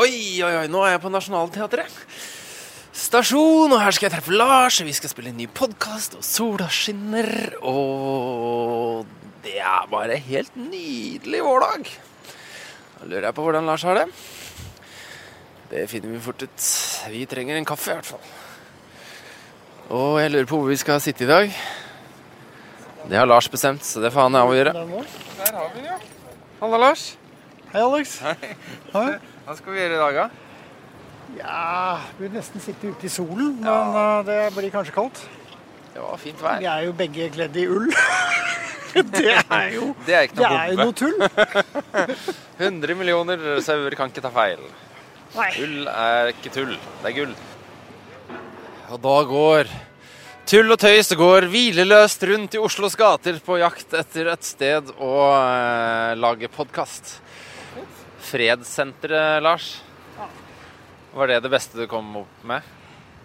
Oi, oi, oi, nå er jeg på Nationaltheatret. Stasjon, og her skal jeg treffe Lars. Vi skal spille en ny podkast, og sola skinner. Og det er bare helt nydelig vårdag. Da lurer jeg på hvordan Lars har det. Det finner vi fort ut. Vi trenger en kaffe, i hvert fall. Og jeg lurer på hvor vi skal sitte i dag. Det har Lars bestemt, så det får han avgjøre. Der har vi det, ja. Halla, Lars. Hei, Alex. Hei. Hei. Hva skal vi gjøre i dag, da? Ja, vil nesten sitte ute i solen, men eh, det blir kanskje kaldt. Det var fint vær. Vi er jo begge kledd i ull. det er jo Det er ikke det er jo noe tull. 100 millioner sauer kan ikke ta feil. Nei. Ull er ikke tull, det er gull. Og da går tull og tøys går hvileløst rundt i Oslos gater på jakt etter et sted å eh, lage podkast. Fredssenteret, Lars. Var det det beste du kom opp med?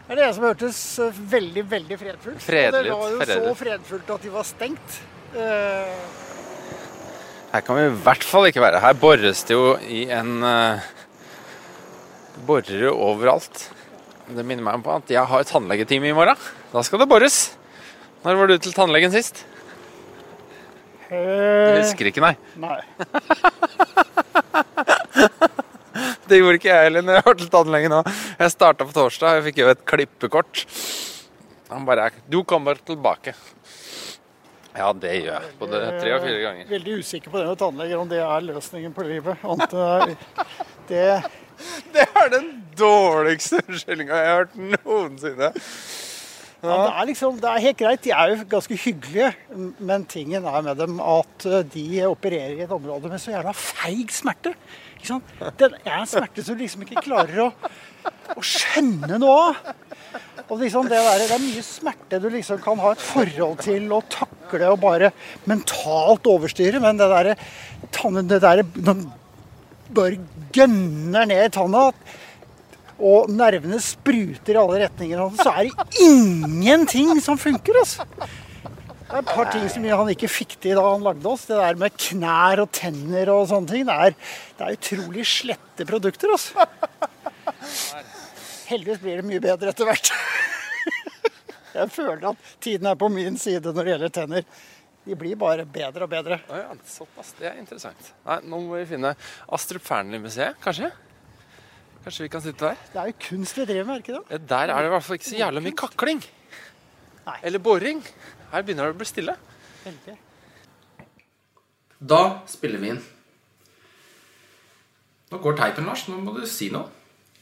Det er det som hørtes eh, veldig, veldig fredfullt. Fredelig, det var jo fredelig. så fredfullt at de var stengt. Eh, Her kan vi i hvert fall ikke være. Her bores det jo i en uh, Borer jo overalt. Det minner meg på at jeg har tannlegetime i morgen. Da skal det bores. Når var du til tannlegen sist? Du eh, husker ikke, nei. nei. Det gjorde ikke jeg heller når jeg var til tannlegen nå. Jeg starta på torsdag, jeg fikk jo et klippekort. Han bare 'Du kommer tilbake'. Ja, det gjør jeg. Både tre og fire ganger. Veldig usikker på det med tannleger, om det er løsningen på livet. Annet det, Det er den dårligste unnskyldninga jeg har hørt noensinne. Ja, det, er liksom, det er helt greit. De er jo ganske hyggelige, men tingen er med dem at eh, de opererer i et område med så jævla feig smerte. Ikke sant? Det er en smerte som du liksom ikke klarer å, å skjønne noe av. Og liksom det, der, det er mye smerte du liksom kan ha et forhold til og takle og bare mentalt overstyre, men det derre der, bare gønner ned i tanna og nervene spruter i alle retninger, så er det ingenting som funker. altså. Det er et par ting som han ikke fikk til da han lagde oss. Det der med knær og tenner og sånne ting. Det er, det er utrolig slette produkter, altså. Heldigvis blir det mye bedre etter hvert. Jeg føler at tiden er på min side når det gjelder tenner. De blir bare bedre og bedre. Å ja, såpass. Det er interessant. Nei, nå må vi finne Astrup Fearnley-museet, kanskje? Kanskje vi kan sitte der? Det er jo kunst vi driver med, er ikke det? Der er det i hvert fall ikke så jævla mye kakling. Nei. Eller boring. Her begynner det å bli stille. Veldig. Da spiller vi inn. Nå går teipen, Lars. Nå må du si noe.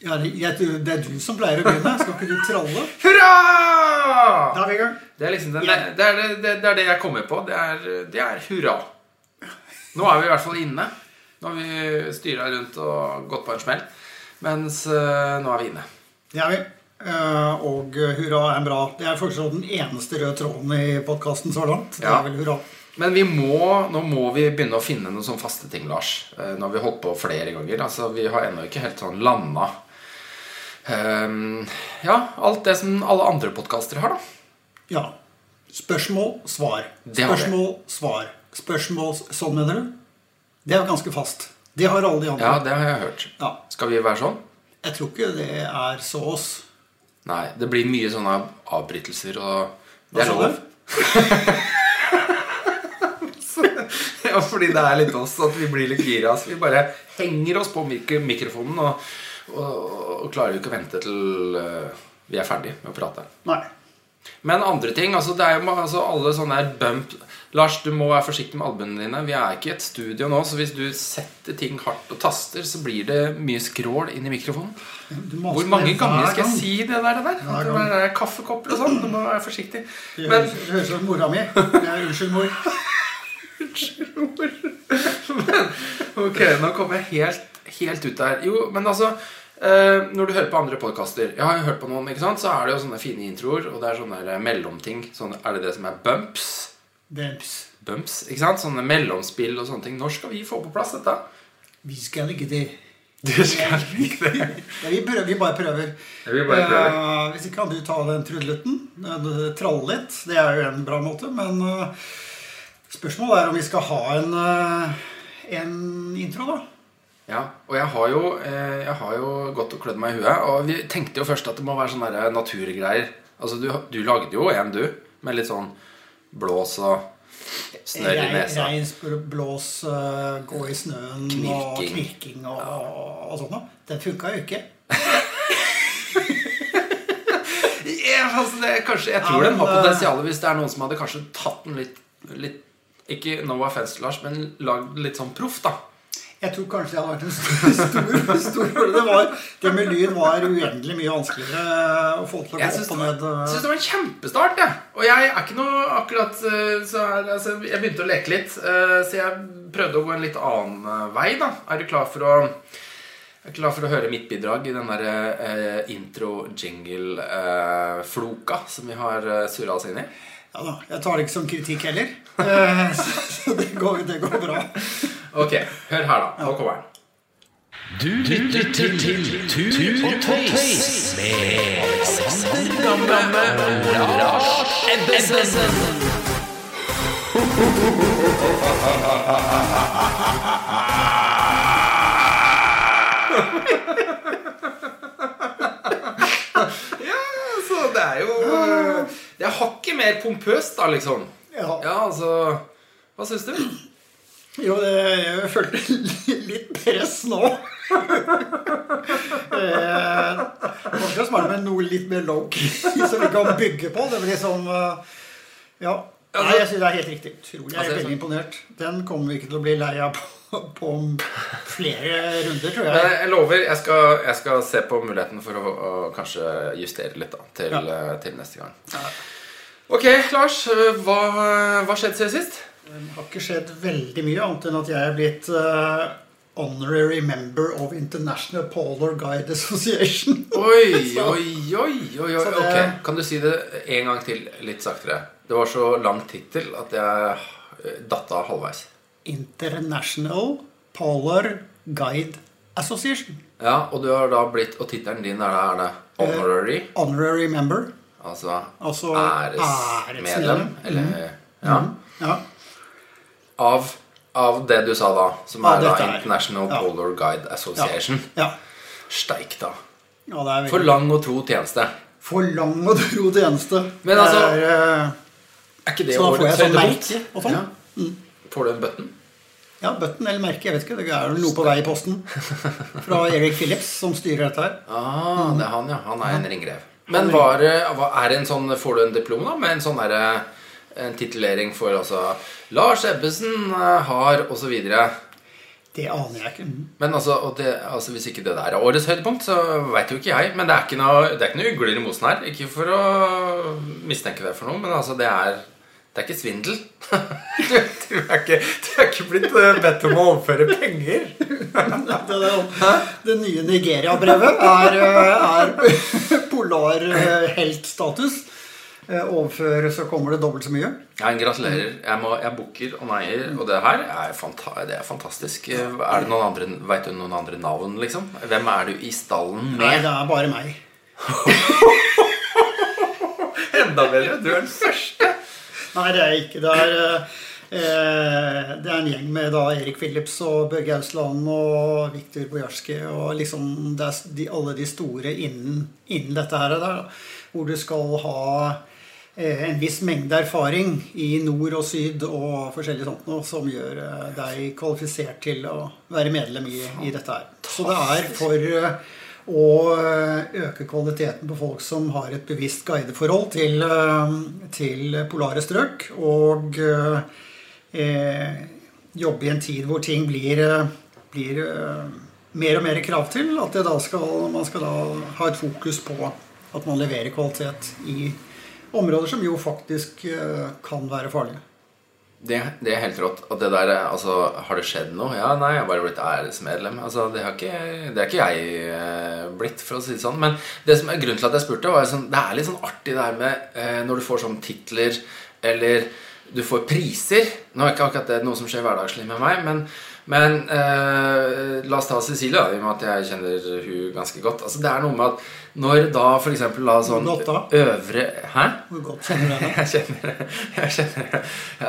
Ja, det det er du som pleier å begynne. Skal ikke du tralle? Hurra! Da er vi i gang. Det er liksom den, det, er det, det, det er det jeg kommer på. Det er, det er hurra. Nå er vi i hvert fall inne. Nå har vi styra rundt og gått på en smell. Mens eh, nå er vi inne. Det er vi. Eh, Og hurra er bra. Det er faktisk den eneste røde tråden i podkasten så langt. Det Ja. er vel hurra. Men vi må, nå må vi begynne å finne noen sånne faste ting, Lars. Eh, Nå har vi holdt på flere ganger. Altså, Vi har ennå ikke helt sånn landa Ja, alt det som alle andre podkaster har, da. Ja. Spørsmål, svar. Spørsmål, svar. Spørsmål, sånn mener du? Det er ganske fast. Det har alle de andre. Ja, det har jeg hørt. Ja. Skal vi være sånn? Jeg tror ikke det er så oss. Nei, det blir mye sånne avbrytelser, og det er lov. ja, fordi det er litt oss at vi blir litt gira. Så vi bare henger oss på mikrofonen og, og, og klarer jo ikke å vente til uh, vi er ferdig med å prate. Nei. Men andre ting, altså det er jo altså alle sånne her bump Lars, du må være forsiktig med albuene dine. Vi er ikke i et studio nå, så hvis du setter ting hardt og taster, så blir det mye skrål inn i mikrofonen. Hvor mange ganger skal jeg si det der? Det der? Det der er kaffekopper og sånn. Du må være forsiktig. Det Men høres ut som mora mi. jeg er Unnskyld, mor. Ok, nå kommer jeg helt, helt ut der. Jo, men altså eh, Når du hører på andre podkaster Jeg har jo hørt på noen, ikke sant? Så er det jo sånne fine introer, og det er sånne mellomting. Sånne, er det det som er bumps? Bumps. Bumps, ikke sant? Sånne mellomspill og sånne ting. Når skal vi få på plass dette? Vi skal ikke det. Du skal ikke det. Ja, vi, prøver, vi bare prøver. Ja, vi bare prøver. Uh, hvis ikke kan du ta den trudelutten. Eh, Tralle litt. Det er jo en bra måte, men uh, Spørsmålet er om vi skal ha en, eh, en intro, da. Ja, og jeg har jo, eh, jeg har jo gått og klødd meg i huet. Og vi tenkte jo først at det må være sånne naturgreier. Altså, du, du lagde jo en, du, med litt sånn blås og snørr i nesa. blås, eh, gå i snøen og Knirking. knirking og, og sånn. noe. Den funka jo ikke. yeah, altså det, kanskje, jeg tror Ja, den men, har eh, potensial hvis det er noen som hadde kanskje tatt den litt, litt Ikke no offense, Lars, men lagd den litt sånn proff, da. Jeg tror kanskje det hadde vært en stor, stor, stor det, var, det med lyd var uendelig mye vanskeligere å få til å gå opp og ned. Jeg synes det var en kjempestart. Jeg. Og jeg er ikke noe akkurat eh, så altså, Jeg begynte å leke litt, eh, så jeg prøvde å gå en litt annen eh, vei. da Er du klar for å er klar for å høre mitt bidrag i den der eh, intro-jingle-floka som vi har eh, surra oss inn i? Ja da, Jeg tar det ikke som kritikk heller. Eh, så det går, det går bra. Ok, hør her, da. Nå kommer den. Du lytter til Tur og Tøys med Alexander Gamme og Lars Ebbesen. Ja, så det er jo Det er hakket mer pompøst, da, liksom. Ja. Ja, altså Hva syns du? Jo, det, jeg følte litt press nå. Eh, Kanskje smart med noe litt mer low-key som vi kan bygge på. Det blir eh, Ja. Nei, jeg synes det er helt riktig. Utrolig. Jeg Altså, er veldig imponert. Den kommer vi ikke til å bli lei av på, på flere runder, tror Men jeg. jeg lover, jeg skal, jeg skal se på muligheten for å, å kanskje justere litt da, til, Ja. eh, til neste gang. Ok, Lars. Hva, hva skjedde siden sist? Det har ikke skjedd veldig mye, annet enn at jeg er blitt uh, honorary member of International Polar Guide Association. Oi, oi, oi, oi, oi. Det- Okay. Kan du si det en gang til, litt saktere? Det var så lang tittel at jeg eh, datt av halvveis. International Polar Guide Association. Ja, Og du har da blitt Og tittelen din er da er det honorary? Honorary member. Altså, Altså æresmedlem? Æres Eller Ja. Ja. Av, av det du sa da, som er da dette her. International Ja. Polar Guide Association. ja. Steik, da. ja det er For lang og tro tjeneste. For lang og tro tjeneste. Men altså- det er, eh, Er ikke det Så da får jeg årets sånn høydepunkt? merke og sånn. Ja. Får du en button? ja, button eller merke, jeg vet ikke. Det er vel noe på vei i posten. Fra Eric Phillips, som styrer dette her. Ah, det er han, ja. Han er en ringrev. Men var, det- hva- er det en sånn, får du en diplom da, med en sånn derre en titulering for altså Lars Ebbesen eh, har og så videre. Det aner jeg ikke. Men altså, det, altså hvis ikke det der er årets høydepunkt, så veit jo ikke jeg. Men det er ikke noe, det er ikke noe ugler i mosen her. Ikke for å mistenke deg for noe, men altså, det er det er ikke svindel. Du, du, er ikke, du er ikke blitt eh, bedt om å overføre penger. Det, det, det nye Nigeria-brevet er, eh, er polarheltstatus. Eh, Overfør så kommer det dobbelt så mye. Ja, gratulerer. Jeg, må, jeg booker og neier, og det her er, fanta det er fantastisk. Er det noen andre, Vet du noen andre navn, liksom? Hvem er du i stallen Nei, det er bare meg. Enda bedre. Du er den første. Nei, det er jeg ikke. Det er, eh, det er en gjeng med da Erik Phillips og Børge Ausland og Viktor Bojarski og liksom det er de, alle de store innen, innen dette her. Der, hvor du skal ha eh, en viss mengde erfaring i nord og syd og forskjellig sånt noe som gjør eh, deg kvalifisert til å være medlem i, i dette her. Så det er for eh, å eh, øke kvaliteten på folk som har et bevisst guideforhold til, eh, til polare strøk, og eh, jobbe i en tid hvor ting blir, eh, blir eh, mer og mer krav til. At skal, man skal da ha et fokus på at man leverer kvalitet i områder som jo faktisk eh, kan være farlige. Det, det er helt rått. Og det der, altså, Har det skjedd noe? Ja, nei, jeg har bare blitt æresmedlem. Altså, Det har ikke, det er ikke jeg eh, blitt, for å si det sånn. Men det som er grunnen til at jeg spurte, var sånn, det er litt sånn artig det her med eh, når du får sånne titler, eller du får priser. Nå er ikke akkurat det noe som skjer hverdagslig med meg, men, Men eh, la oss ta Cecilie, i og med at jeg kjenner hun ganske godt. Altså, det er noe med at når da eksempel da sånn godt da? øvre Hæ? Hvor godt kjenner du det? Jeg kjenner Jeg kjenner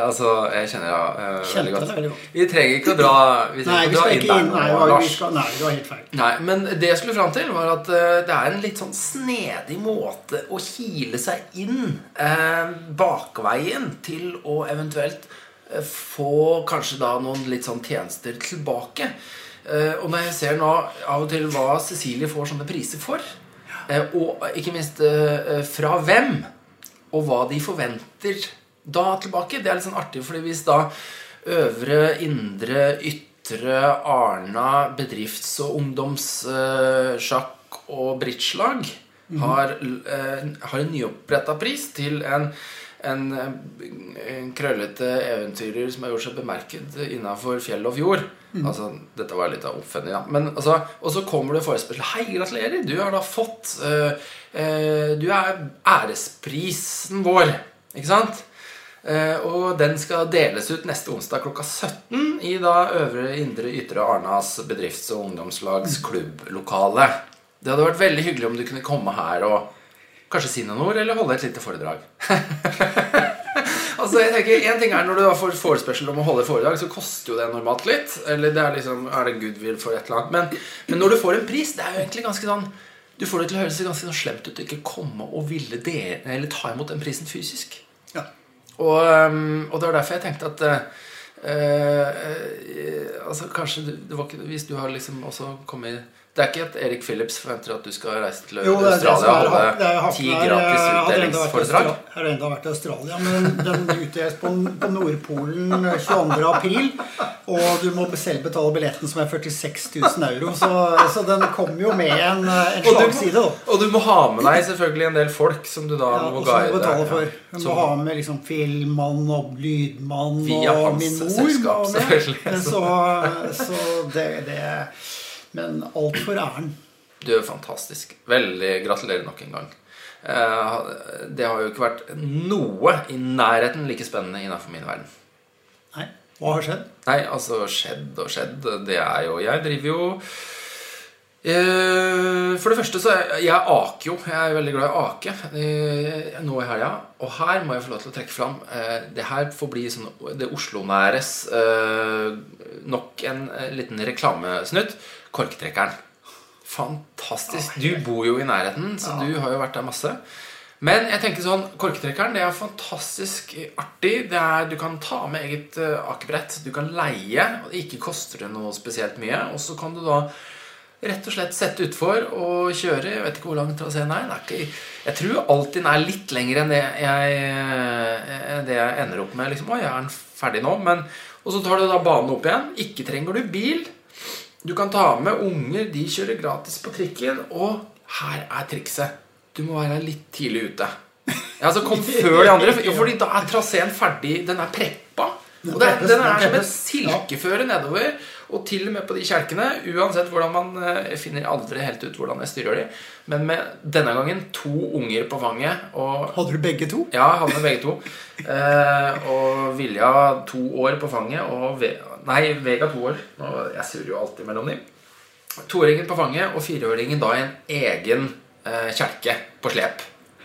Altså, jeg kjenner ja, eh, veldig godt. veldig godt. Vi trenger ikke å dra Vi Nei, trenger vi ikke skal ikke der inn. Nei, nå, vi Lars. nei, du har helt feil. Nei, men det jeg skulle fram til, var at uh, det er en litt sånn snedig måte å kile seg inn uh, bakveien til å eventuelt få kanskje da noen litt sånn tjenester tilbake. Eh, og når jeg ser nå av og til hva Cecilie får sånne priser for, eh, og ikke minst eh, eh, fra hvem, og hva de forventer da tilbake, det er litt sånn artig, fordi hvis da Øvre, Indre, Ytre, Arna, bedrifts- og ungdomssjakk og bridgelag har, eh, har en nyoppretta pris til en, en, en krøllete eventyrer som har gjort seg bemerket innafor fjell og fjord. Altså, Dette var litt av oppfølging, da. Men, altså, og så kommer det forespørsel. Hei, gratulerer! Du har da fått uh, uh, Du er æresprisen vår. Ikke sant? Uh, og den skal deles ut neste onsdag klokka 17 i da Øvre Indre Ytre Arnas bedrifts- og ungdomslags klubblokale. Det hadde vært veldig hyggelig om du kunne komme her og kanskje si noen ord, eller holde et lite foredrag. altså, jeg tenker, En ting er når du da får forespørsel om å holde foredrag, så koster jo det normalt litt. Eller det er liksom, er det goodwill for et eller annet. Men, men når du får en pris, det er jo egentlig ganske sånn Du får det til å høres ganske sånn slemt ut å ikke komme og ville dele, eller ta imot den prisen fysisk. Ja. Og, um, og det var derfor jeg tenkte at eh, eh, Altså kanskje det var ikke, Hvis du har liksom også kommet Det er ikke at Erik Phillips forventer at du skal reise til Jo, det Australia og holde ti gratis utdelingsforedrag? Jeg har enda vært i Australia, men den utdeles på, på Nordpolen 22. april. Og du må selv betale billetten, som er 46 000 euro. Så, så den kommer jo med en, en Og du, slagside, og du må ha med deg selvfølgelig en del folk som du da Ja, må guide. du betale for. Du Som- må ha med liksom filmmann og lydmann og min mor. selskap, og med. Så, så det, det Men alt for æren. Du er fantastisk. Veldig gratulerer nok en gang. Eh, Det har jo ikke vært noe i nærheten like spennende innenfor min verden. Nei, hva har skjedd? Nei, altså skjedd og skjedd. Det er jo Jeg driver jo eh, For det første så er jeg aker jo. Jeg er veldig glad i å ake eh, nå i helga. Og her må jeg få lov til å trekke fram Det her får bli sånn det Oslo-næres nok en liten reklamesnutt. Korktrekkeren. Fantastisk. Du bor jo i nærheten, så du har jo vært der masse. Men jeg tenker sånn, korktrekkeren det er fantastisk artig. Det er, du kan ta med eget uh, akebrett. Du kan leie. og Ikke koster det noe spesielt mye. Og så kan du da rett og slett sette utfor og kjøre. Jeg vet ikke hvor lang traseen er. Er ikke, jeg tror alltid den er litt lengre enn det jeg, eh, det jeg ender opp med. Liksom, å, jeg er ferdig nå. Men, og så tar du da banen opp igjen. Ikke trenger du bil. Du kan ta med unger, de kjører gratis på trikken. Og her er trikset. Du må være litt tidlig ute. Ja, altså Kom før de andre, for- fordi da er traseen ferdig. Den er preppa. Og den den er som et silkeføre nedover. Og til og med på de kjelkene, uansett hvordan man eh, Jeg finner aldri helt ut hvordan jeg styrer de. Men med denne gangen to unger på fanget. Og Hadde du begge to? ja, hadde med begge to. Eh, og Vilja to år på fanget. Og Ve nei, Vega to år. Nå, jeg surrer jo alltid mellom dem. Toåringen på fanget og fireåringen da i en egen eh, kjelke på slep.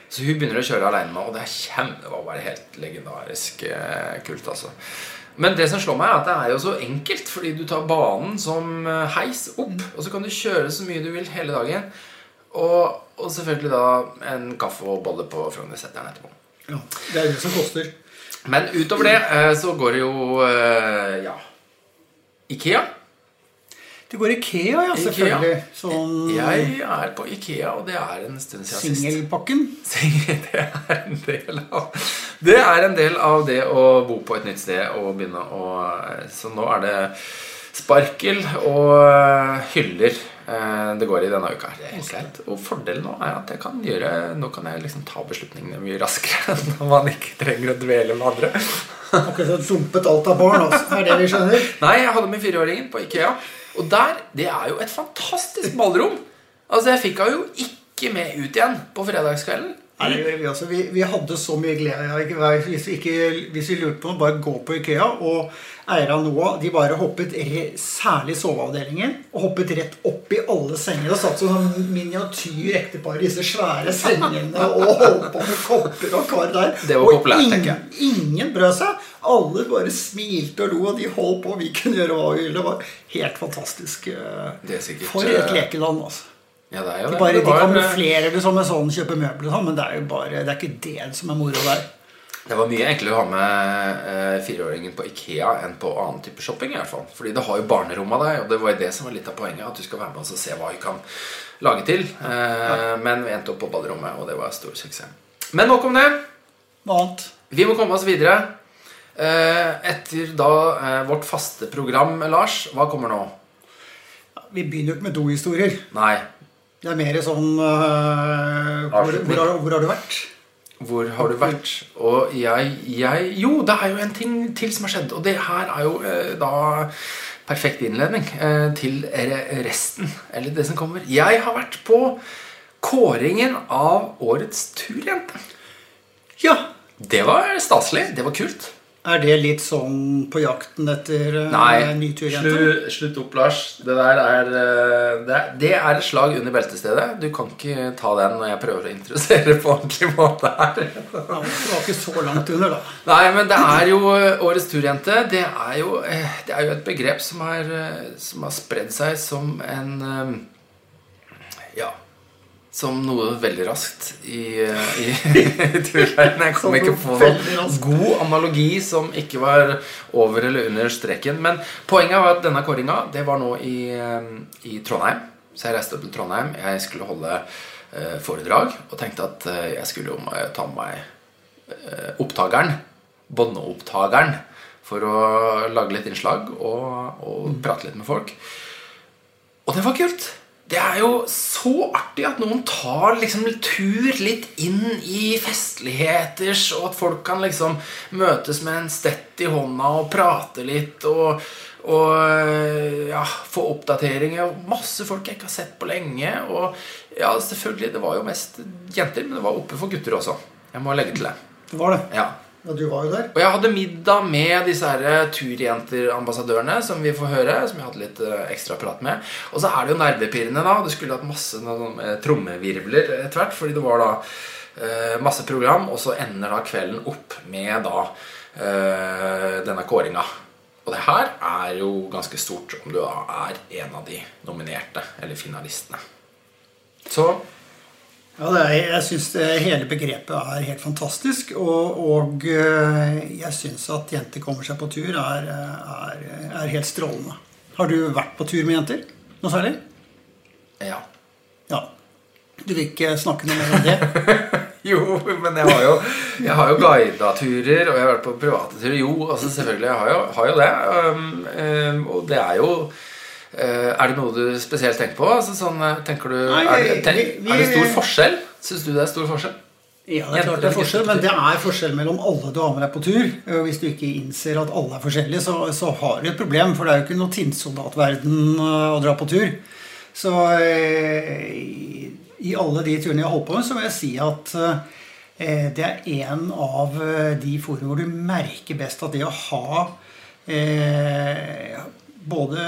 Så hun begynner å kjøre alene nå, og det er kjem, det var bare helt legendarisk eh, kult. altså Men det som slår meg, er at det er jo så enkelt, fordi du tar banen som eh, heis opp, og så kan du kjøre så mye du vil hele dagen. Og, og selvfølgelig da en kaffe og bolle på Frognerseteren etterpå. Ja, Det er det som koster. Men utover det eh, så går det jo eh, ja Ikea. Det går Ikea, ja, selvfølgelig. Sånn Jeg er på Ikea, og det er en stund siden sist. singelpakken. Det er en del av Det er en del av det å bo på et nytt sted og begynne å Så nå er det sparkel og eh, hyller eh, det går i denne uka. her. Er helt greit. Og fordelen nå er at jeg kan gjøre Nå kan jeg liksom ta beslutningene mye raskere når man ikke trenger å dvele med andre. Akkurat dumpet alt av barn, altså. Er det vi skjønner? Nei, jeg hadde med fireåringen på Ikea. Og der, det er jo et fantastisk ballrom. Altså, jeg fikk henne jo ikke med ut igjen på fredagskvelden. Nei, det gjør vi, også. Vi, vi hadde så mye glede av ikke, hvis, vi ikke, hvis vi lurte på noe, bare gå på Ikea. Og eierne av Noah de bare hoppet re, særlig soveavdelingen og hoppet rett opp i alle sengene. Og satt som sånn miniatyr ektepar i disse svære sengene og holdt på med kopper og kar der. Det var og populært, ingen, tenker jeg. ingen brød seg. Alle bare smilte og lo, og de holdt på. Vi kunne gjøre hva vi ville. Det var helt fantastisk. eh, Det er sikkert, For et eh, lekeland, altså. Ja, det er jo De, det. bare, Det de kamuflerer det som en sånn kjøpe møbler, sånn, men det er jo bare, det er ikke det som er moro der. Det var mye enklere å ha med eh, fireåringen på Ikea enn på annen type shopping. i hvert fall Fordi det har jo barnerom av deg, og det var jo det som var litt av poenget. At du skal være med oss og se hva vi kan lage til. Eh, Men vi endte opp på baderommet, og det var stor suksess. Men nok om det. Noe annet. Vi må komme oss videre. Eh, Etter da eh, vårt faste program, Lars, hva kommer nå? Vi begynner jo ikke med dohistorier. Nei, Det er mer sånn uh, hvor, hvor, har, hvor har du vært? Hvor har du vært? Og jeg, jeg Jo, det er jo en ting til som har skjedd. Og det her er jo uh, da perfekt innledning uh, til resten. Eller det som kommer. Jeg har vært på kåringen av årets turjente. Ja. Det var staselig. Det var kult. Er det litt sånn på jakten etter øh, Nei, ny turjente? slutt, slutt opp, Lars. Det der er eh, det, er det er et slag under beltestedet. Du kan ikke ta den når jeg prøver å introdusere på ordentlig måte her. Ja, det var ikke så langt under, da. Nei, men det er jo eh, Årets turjente. Det er jo, eh, det er jo et begrep som eh, som har spredd seg som en eh, Ja Som noe veldig raskt i, eh, i turverdenen. Jeg kom ikke på noen god analogi som ikke var over eller under streken. Men poenget var at denne kåringa det var nå i, eh, i Trondheim. Så jeg reiste opp til Trondheim. Jeg skulle holde eh, foredrag og tenkte at eh, jeg skulle jo ta med meg opptakeren, båndopptakeren, for å lage litt innslag og, og prate litt med folk. Og det var kult. Det er jo så artig at noen tar liksom tur litt inn i festligheters, og at folk kan liksom møtes med en stett i hånda og prate litt og, og ja, få oppdateringer. Masse folk jeg ikke har sett på lenge. Og ja, selvfølgelig, det var jo mest jenter, men det var oppe for gutter også. Jeg må legge til det. Det var det. Ja. Ja, du var jo der. Og jeg hadde middag med disse her turjenterambassadørene som vi får høre. Som jeg hadde litt eh, ekstra prat med. Og så er det jo nervepirrende, da. Du skulle hatt masse eh, trommevirvler etter hvert. Fordi det var da eh, masse program, og så ender da kvelden opp med da eh, denne kåringa. Og det her er jo ganske stort om du da er en av de nominerte, eller finalistene. Så Ja, det er, jeg syns hele begrepet er helt fantastisk. Og, og øh, jeg syns at jenter kommer seg på tur, er, er, er helt strålende. Har du vært på tur med jenter? Noe særlig? ja. Ja. Du vil ikke snakke noe mer om det? Jo, men jeg har jo, jeg har jo guida turer, og jeg har vært på private turer. Jo, altså selvfølgelig, jeg har jo, har jo det. Um, um, og det er jo Er det noe du spesielt tenker på? Altså, sånn, uh, tenker du, Nei, er, det, tenk, vi- vi- er det stor forskjell? Syns du det er stor forskjell? Ja, det er klart det er forskjell, men det er forskjell mellom alle du har med deg på tur. Hvis du ikke innser at alle er forskjellige, så, så har du et problem. For det er jo ikke noe tinnsoldatverden å dra på tur. Så i, alle de turene jeg har holdt på med, så vil jeg si at det er en av de forumene hvor du merker best at det å ha eh, både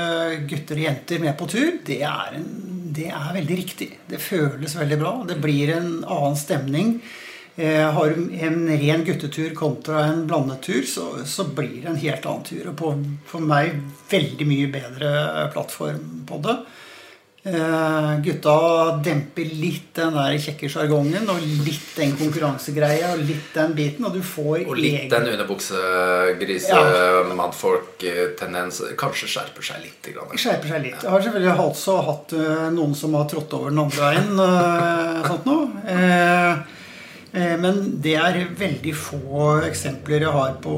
gutter og jenter med på tur, det er, en, det er veldig riktig. Det føles veldig bra. Det blir en annen stemning. Eh, har du en ren guttetur kontra en blandet tur, så, så blir det en helt annen tur. Og på, for meg veldig mye bedre plattform på det. Eh, gutta demper litt den der kjekke sjargongen og litt den konkurransegreia og litt den biten, og du får Og litt egen- den underbuksegrise, Ja. kanskje skjerper seg litt. Grann. skjerper seg litt. Jeg har selvfølgelig også hatt øh, noen som har trådt over den andre veien. øh, sånt noe. Eh, eh, men det er veldig få eksempler jeg har på,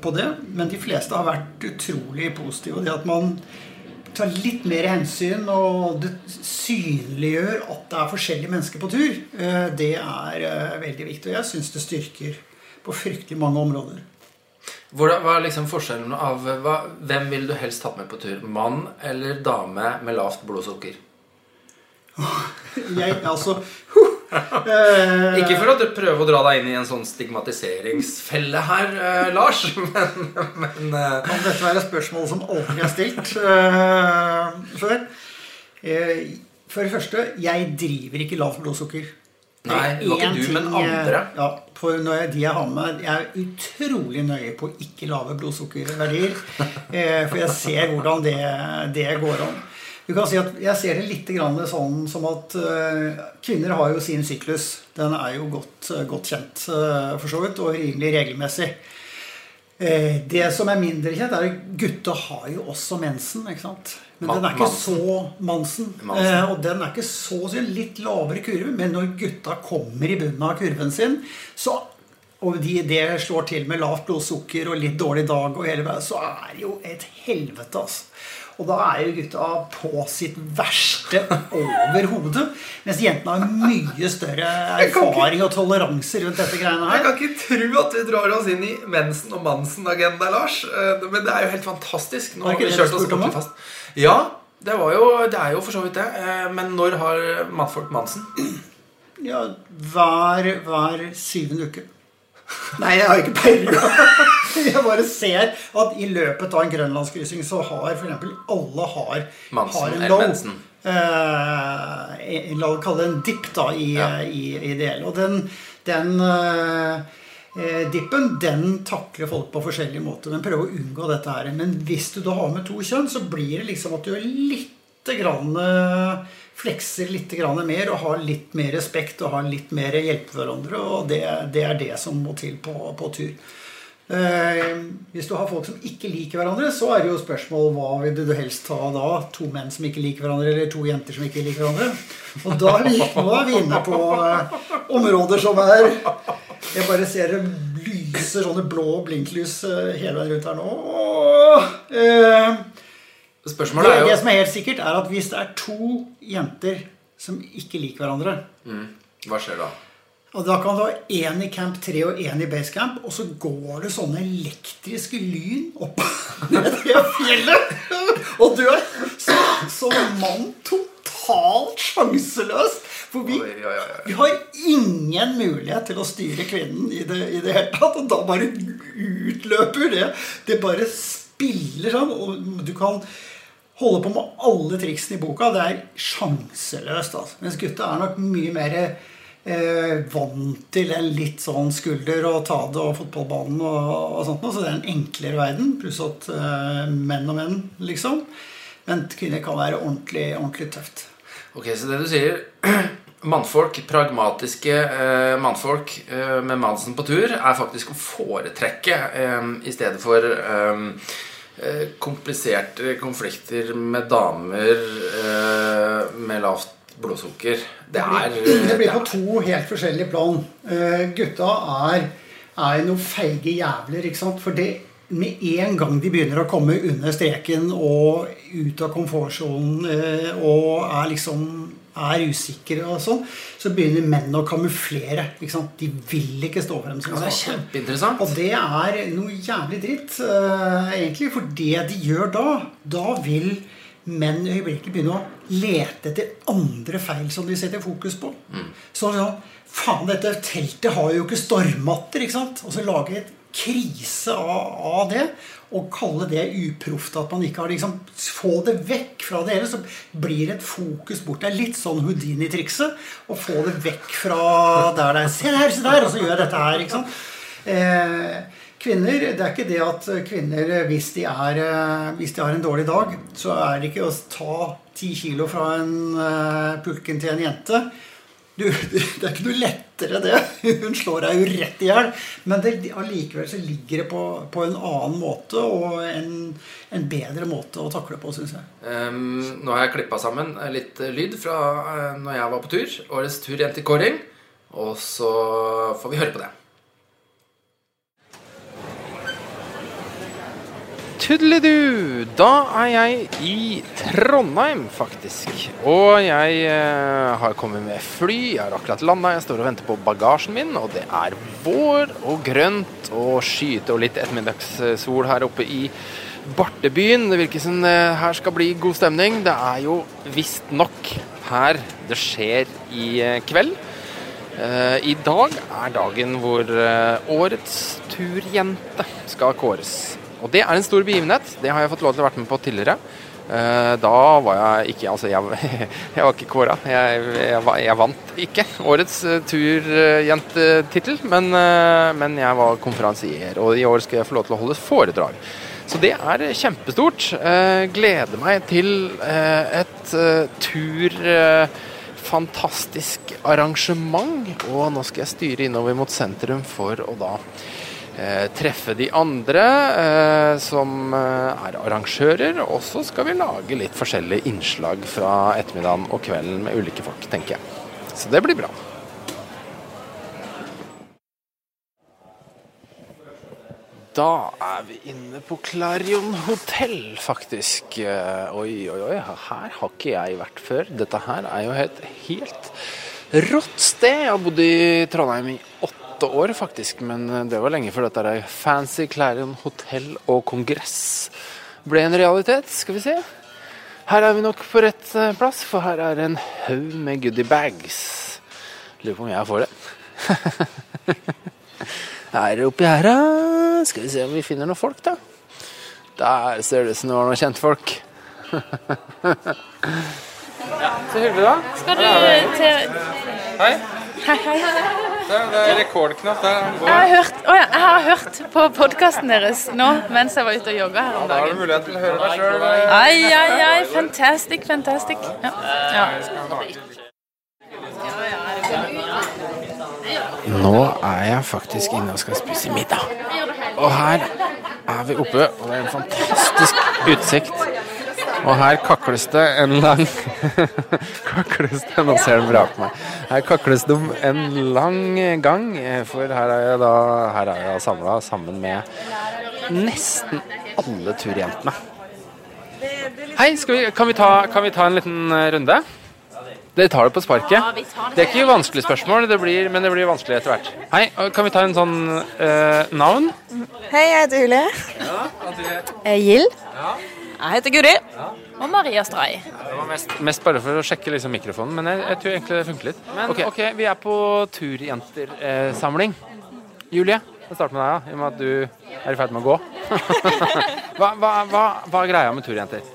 på det. Men de fleste har vært utrolig positive. Og det at man tar litt mer hensyn, og det synliggjør at det er forskjellige mennesker på tur, eh, det er øh, veldig viktig. Og jeg syns det styrker på fryktelig mange områder. Hvordan, hva er liksom forskjellen av hva, Hvem ville du helst tatt med på tur? Mann eller dame med lavt blodsukker? Jeg, altså, huh, Eh, Ikke for å prøve å dra deg inn i en sånn stigmatiseringsfelle her, eh, Lars, men, men eh, Kan dette være spørsmål som aldri er stilt eh, før? Eh, for det første, jeg driver ikke lavt blodsukker. Nei, det var ikke du, men ting, eh, andre. Ja, for når jeg, de jeg har med Jeg er utrolig nøye på ikke lave blodsukkerverdier. Eh, for jeg ser hvordan det, det går an. Du kan si at Jeg ser det litt grann sånn som at eh, kvinner har jo sin syklus. Den er jo godt, godt kjent, eh, for så vidt, og rimelig regelmessig. Eh, Det som er mindre kjent, er at gutta har jo også mensen. ikke sant? Men den er ikke så Mansen. Eh, og den er ikke så så litt lavere kurve. Men når gutta kommer i bunnen av kurven sin, så og de, det slår til med lavt blodsukker og litt dårlig dag, og hele veien, så er det jo et helvete. altså. Og da er jo gutta på sitt verste overhodet. Mens jentene har mye større erfaring og toleranse rundt dette greiene Jeg kan ikke tro at vi drar oss inn i mensen- og Mansen-agenda, Lars. Eh, Men det er jo helt fantastisk. Nå har vi kjørt oss ordentlig fast. Ja, det, var jo, det er jo for så vidt det. Eh, Men når har mannfolk Mansen? Ja, hver, hver syvende uke. Nei, jeg har ikke peiling. Jeg bare ser at i løpet av en grønlandskryssing så har f.eks. alle har, Mansen har en low. Eh, la oss kalle det en dipp da, i, Ja. i, i det hele. Og den, den eh, eh, dippen den takler folk på forskjellige måter. Men prøver å unngå dette her. Men hvis du da har med to kjønn, så blir det liksom at du er litt grann, eh, flekser litt mer og har litt mer respekt og har litt mer hjelpe hverandre. Og det, det er det som må til på, på tur. Eh, hvis du har folk som ikke liker hverandre, så er det jo spørsmål hva vil du helst ha da? To menn som ikke liker hverandre, eller to jenter som ikke liker hverandre? Og da er vi, nå er vi inne på eh, områder som er Jeg bare ser det lyser sånne blå blinklys eh, hele veien rundt her nå. Eh, Spørsmålet det, er det jo som er helt sikkert, er at hvis det er to jenter som ikke liker hverandre Hva skjer da? og Da kan du ha én i camp 3 og én i base camp, og så går det sånne elektriske lyn opp ned det fjellet. Og du er som, som mann totalt sjanseløs. For vi, Oi, oi, oi. vi har ingen mulighet til å styre kvinnen i det, i det hele tatt. Og da bare utløper det. Det bare spiller sånn. Og du kan holde på med alle triksene i boka. Det er sjanseløst. Altså. Mens gutta er nok mye mer eh, vant til en litt sånn skulder og ta det og fotballbanen og, og sånt noe. Så det er en enklere verden. Pluss at eh, menn og menn, liksom. Men kvinner kan være ordentlig, ordentlig tøft. Ok, så det du sier Mannfolk, pragmatiske eh, mannfolk eh, med Mansen på tur er faktisk å foretrekke eh, i stedet for eh, kompliserte konflikter med damer eh, med lavt blodsukker. Det er Det blir på er- to helt forskjellige plan. Eh, gutta er, er noen feige jævler, ikke sant? For det, med en gang de begynner å komme under streken og ut av komfortsonen eh, og er liksom er usikre og sånn, så begynner menn å kamuflere. ikke sant? De vil ikke stå frem som Ja, det er kjempeinteressant. Og det er noe jævlig dritt, uh, egentlig. For det de gjør da, da vil menn øyeblikkelig begynne å lete etter andre feil som de setter fokus på. Så sånn Faen, dette teltet har jo ikke stormmatter, ikke sant? Og så lage et krise av, av det. Og kalle det uproft. At man ikke har liksom Få det vekk fra det hele. Så blir det et fokus bort. Det er litt sånn Houdini-trikset. Å få det vekk fra der det er Se der, se der! Og så gjør jeg dette her. ikke sant? Eh, kvinner, Det er ikke det at kvinner, hvis de, er, eh, hvis de har en dårlig dag, så er det ikke å ta ti kilo fra en uh, pulken til en jente. Du, det er ikke noe lettere, det. Hun slår deg jo rett i hjel. Men det, allikevel så ligger det på, på en annen måte og en, en bedre måte å takle på, syns jeg. Um, nå har jeg klippa sammen litt lyd fra uh, når jeg var på tur. Årets tur hjem til kåring. Og så får vi høre på det. Tudelidu! Da er jeg i Trondheim, faktisk. Og jeg eh, har kommet med fly. Jeg har akkurat landa. Jeg står og venter på bagasjen min, og det er vår og grønt og skyte og litt ettermiddagssol her oppe i Bartebyen. Det virker som eh, her skal bli god stemning. Det er jo visstnok her det skjer i eh, kveld. Eh, I dag er dagen hvor eh, årets turjente skal kåres. Og det er en stor begivenhet. Det har jeg fått lov til å være med på tidligere. Eh, Da var jeg ikke Altså, jeg, jeg var ikke kåra. Jeg, jeg, jeg vant ikke årets eh, turjentetittel, men, eh, men jeg var konferansier. Og i år skal jeg få lov til å holde foredrag. Så det er kjempestort. Gleder meg til et eh, tur... Eh, fantastisk arrangement. Og nå skal jeg styre innover mot sentrum for å da treffe de andre eh, som eh, er arrangører. Og så skal vi lage litt forskjellige innslag fra ettermiddagen og kvelden med ulike folk, tenker jeg. Så det blir bra. Da er vi inne på Clarion hotell, faktisk. Eh, Oi, oi, oi, her har ikke jeg vært før. Dette her er jo et helt rått sted. Jeg har bodd i Trondheim i åtte år, faktisk. Men det var lenge før dette der fancy Clarion hotell og kongress ble en realitet. Skal vi se. Her er vi nok på rett eh, plass, for her er en haug med goodiebags. Lurer på om jeg får det. Her oppi her, da. Skal vi se om vi finner noen folk, da. Der ser det ut som det var noen kjentfolk. ja, så hyggelig, da. Skal du til Hei. Hei, hei. Det er rekordknapp der. Jeg har hørt, å ja, jeg har hørt på podkasten deres nå mens jeg var ute og jogga her om dagen. mulighet til å høre deg sjøl. Ai, ai, ai. Fantastic, fantastic. Ja. ja. Nå er jeg faktisk inne og skal spise middag. Og her er vi oppe, og det er en fantastisk utsikt. Og her kakles det en lang Kakles det Nå ser de bra på meg. Her kakles det om en lang gang, for her er jeg da Her er jeg samla sammen med nesten alle turjentene. Hei, skal vi, kan, vi ta, kan vi ta en liten eh, runde? Dere tar det på sparket? Det er ikke vanskelig spørsmål, det blir, men det blir vanskelig etter hvert. Hei, kan vi ta en sånn eh, navn? Hei, jeg heter Julie. Jeg er Gild. Jeg heter Guri. Og Maria Stray. Det var mest, mest bare for å sjekke liksom mikrofonen, men jeg, jeg tror egentlig det funker litt. Men ok, vi er på turjentersamling. Julie, jeg starter med deg, ja, i og med at du er i ferd med å gå. hva, hva, hva, hva er greia med turjenter?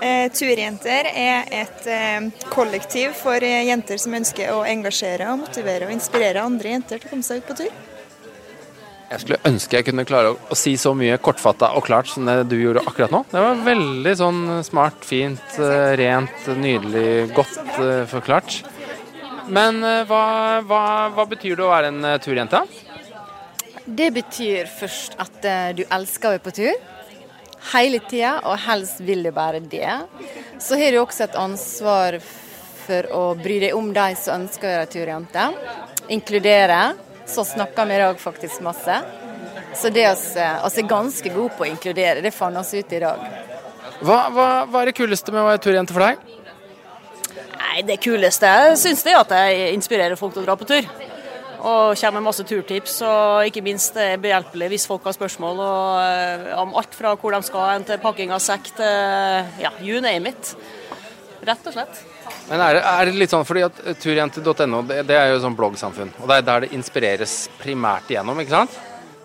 Eh, Turjenter er et eh, kollektiv for eh, jenter som ønsker å engasjere, og motivere og inspirere andre jenter til å komme seg ut på tur. Jeg skulle ønske jeg kunne klare å, å si så mye kortfatta og klart som det du gjorde akkurat nå. Det var veldig sånn smart, fint, eh, rent, nydelig, godt eh, forklart. Men eh, hva, hva, hva betyr det å være en turjente? Det betyr først at du elsker å være på tur. Hele tida, og helst vil du bare det. Så har du også et ansvar for å bry deg om de som ønsker å være turjente. Inkludere. Så snakker vi i dag faktisk masse. Så det oss, oss er ganske gode på å inkludere. Det fant oss ut i dag. Hva, hva, hva er det kuleste med å være turjente for deg? Nei, Det kuleste jeg syns det er at jeg inspirerer folk til å dra på tur. Og kommer med masse turtips, og ikke minst er behjelpelig hvis folk har spørsmål og, eh, om alt fra hvor de skal hen til pakking av sekk til ja, you name it. Rett og slett. Men er det, er det litt sånn, fordi at turjente.no det, det er jo sånn bloggsamfunn, og det er der det inspireres primært igjennom, ikke sant?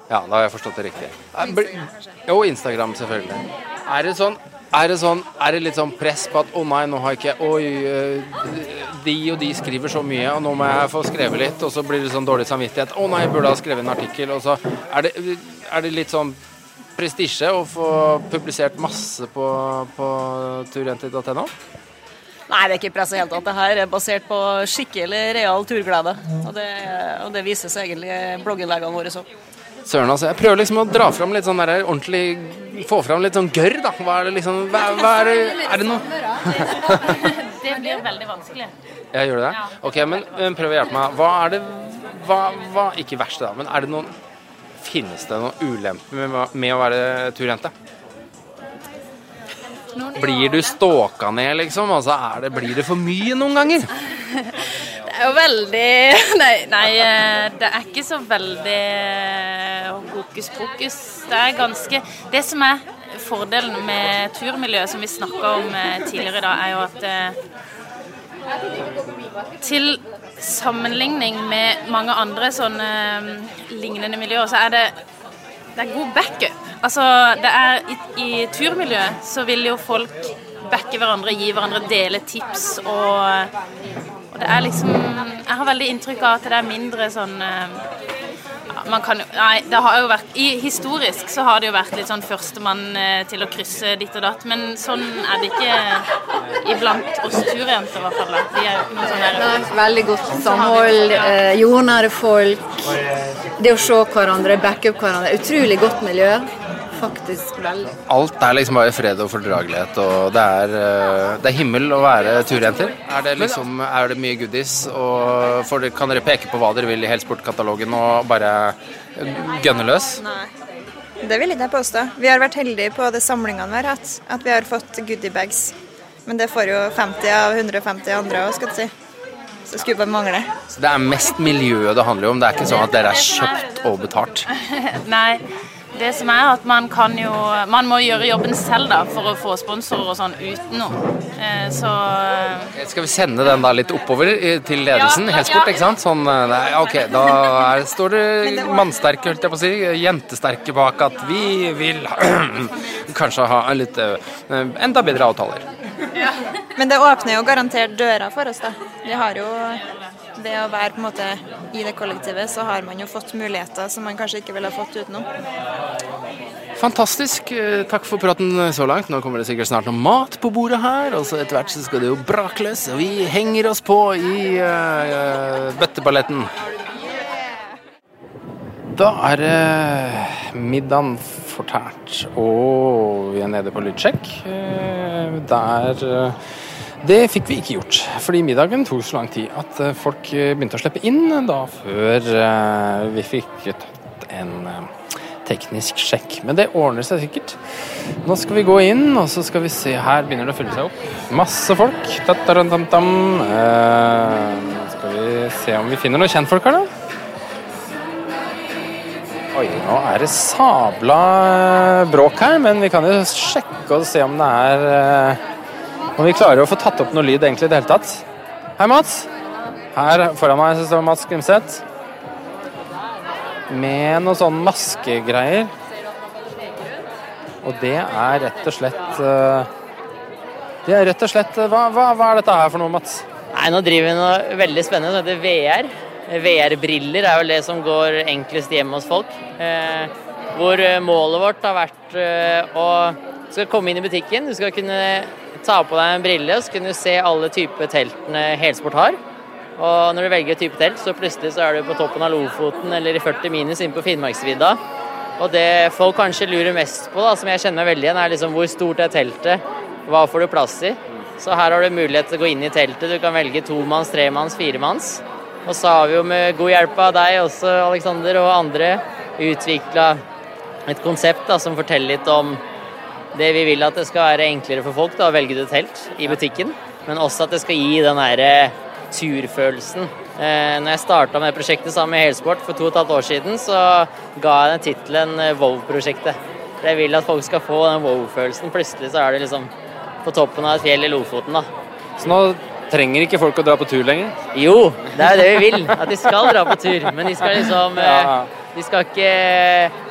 Ja, da har jeg forstått det riktig. Og Jo, Instagram selvfølgelig. Er det sånn er det, sånn, er det litt sånn press på at å nei, nå har jeg ikke Oi, øh, de og de skriver så mye, og nå må jeg få skrevet litt, og så blir det sånn dårlig samvittighet. Å nei, jeg burde ha skrevet en artikkel. Og så er det, er det litt sånn prestisje å få publisert masse på, på turjenter.no? Nei, det er ikke press i hele tatt. Det her er basert på skikkelig real turglede. Og det, og det vises egentlig i blogginnleggene våre òg. Søren, altså. Jeg prøver liksom å dra fram litt sånn der ordentlig Få fram litt sånn gørr, da. Hva er det liksom hva, hva er, det, er det noe Det blir veldig vanskelig. Jeg gjør det? Ok, men, men prøv å hjelpe meg. Hva er det hva, hva, Ikke verste, da, men er det noen Finnes det noen ulemper med, med å være turjente? Blir du ståka ned, liksom? Altså, det, blir det for mye noen ganger? Det er jo veldig Nei, nei eh, det er ikke så veldig eh, hokus pokus. Det er ganske Det som er fordelen med turmiljøet, som vi snakka om eh, tidligere i dag, er jo at til sammenligning med mange andre sånne lignende miljøer, så er det, det er god backup. Altså, det er i, i turmiljøet så vil jo folk backe hverandre, gi hverandre, dele tips og, og det er liksom Jeg har veldig inntrykk av at det er mindre sånn ja, man kan jo Nei, det har jo vært i, Historisk så har det jo vært litt sånn førstemann eh, til å krysse ditt og datt, men sånn er det ikke iblant oss turjenter, i hvert fall. Vi er jo ikke sånn der er veldig godt samhold, eh, jordnære folk. Det å se hverandre, backe opp hverandre. Utrolig godt miljø. Faktisk veldig. Alt er liksom bare fred og fordragelighet, og det er, eh, det er himmel å være turjenter. Er det liksom, er det mye goodies, og for, kan dere peke på hva dere vil i helsportkatalogen og bare gønne løs? Nei. Det vil ikke jeg påstå. Vi har vært heldige på de samlingene vi har hatt, at vi har fått goodiebags. Men det får jo 50 av 150 andre òg, skal du si. Så skulle bare mangle. Så det er mest miljøet det handler om, det er ikke sånn at dere er kjøpt og betalt. Nei. Det som er at man kan jo Man må gjøre jobben selv da for å få sponsorer og sånn utenom. Eh, Så Skal vi sende den da litt oppover til ledelsen Ja, Helsport, ikke sant? Sånn, eh, nei, ok, da er, står det mannsterke, holdt jeg på å si, jentesterke bak at vi vil kanskje ha litt eh, enda bedre avtaler. Men det åpner jo garantert døra for oss, da. Vi har jo Ved å være på en måte i det kollektivet, så har man jo fått muligheter som man kanskje ikke ville fått utenom. Fantastisk. Eh, Takk for praten så langt. Nå kommer det sikkert snart noe mat på bordet her, og så etter hvert så skal det jo brakles, og vi henger oss på i uh, bøtteballetten. Da er det middagen fortært, og vi er nede på lydsjekk. Uh, Der eh, Det fikk vi ikke gjort, fordi middagen tok så lang tid at eh, folk eh, begynte å slippe inn da før eh, vi fikk tatt en teknisk sjekk. Men det ordner seg sikkert. Nå skal vi gå inn, og så skal vi se Her begynner det å fylle seg opp. Masse folk. Eh, skal vi se om vi finner noen kjentfolk her, da. Oi, nå er det sabla bråk her, men vi kan jo sjekke og se om det er Om vi klarer å få tatt opp noe lyd egentlig i det hele tatt. Hei, Mats. Her foran meg så står Mats Grimseth. Med noe sånn maskegreier. Og det er rett og slett eh, Det er rett og slett eh, Hva, hva, hva er dette her for noe, Mats? Nei, nå driver vi noe veldig spennende som heter VR. VR-briller er jo det som går enklest hjem hos folk. Eh, hvor målet vårt har vært å du skal komme inn i butikken, du skal kunne ta på deg en brille så kunne du se alle typer teltene Helsport har. Og når du velger type telt, så plutselig så er du på toppen av Lofoten eller i 40 minus inne på Finnmarksvidda. Og det folk kanskje lurer mest på, da, som jeg kjenner meg veldig igjen, er liksom hvor stort er teltet? Hva får du plass i? Så her har du mulighet til å gå inn i teltet. Du kan velge tomanns, tremanns, firemanns. Og så har vi jo med god hjelp av deg også, Aleksander, og andre utvikla et konsept da, som forteller litt om det vi vil at det skal være enklere for folk da, å velge det telt i butikken, men også at det skal gi den derre turfølelsen. Eh, når jeg starta med prosjektet sammen med Helsport for to og et halvt år siden, så ga jeg den tittelen eh, Wow-prosjektet. For Jeg vil at folk skal få den wow-følelsen. Plutselig så er det liksom på toppen av et fjell i Lofoten, da. Så nå trenger ikke folk å dra på tur lenger? Jo, det er det vi vil. At de skal dra på tur. Men de skal liksom eh. De skal ikke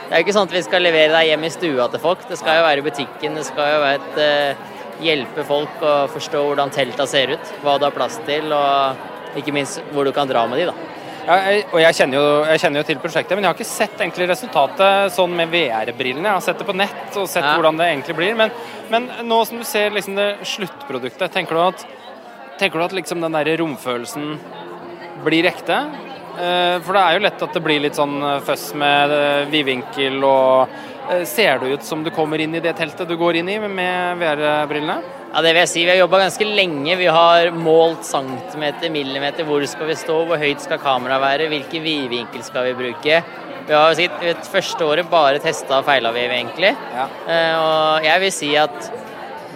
Det er jo ikke sånn at vi skal levere deg hjem i stua til folk. Det skal jo være i butikken. Det skal jo være et eh, Hjelpe folk å forstå hvordan telta ser ut, hva du har plass til, og ikke minst hvor du kan dra med de, da. Ja, jeg, og jeg kjenner, jo, jeg kjenner jo til prosjektet, men jeg har ikke sett egentlig resultatet sånn med VR-brillene. Jeg har sett det på nett og sett Ja. hvordan det egentlig blir. Men, men nå som du ser liksom det sluttproduktet, tenker du at, tenker du at liksom den der romfølelsen blir ekte? Eh, For det er jo lett at det blir litt sånn eh, føss med eh, vidvinkel og Ser det ut som du kommer inn i det teltet du går inn i med VR-brillene? Ja, det vil jeg si. Vi har jobba ganske lenge. Vi har målt centimeter, millimeter. Hvor skal vi stå? Hvor høyt skal kameraet være? Hvilken vidvinkel skal vi bruke? Vi har sikkert første året bare testa og feila, vi egentlig. Ja. Og jeg vil si at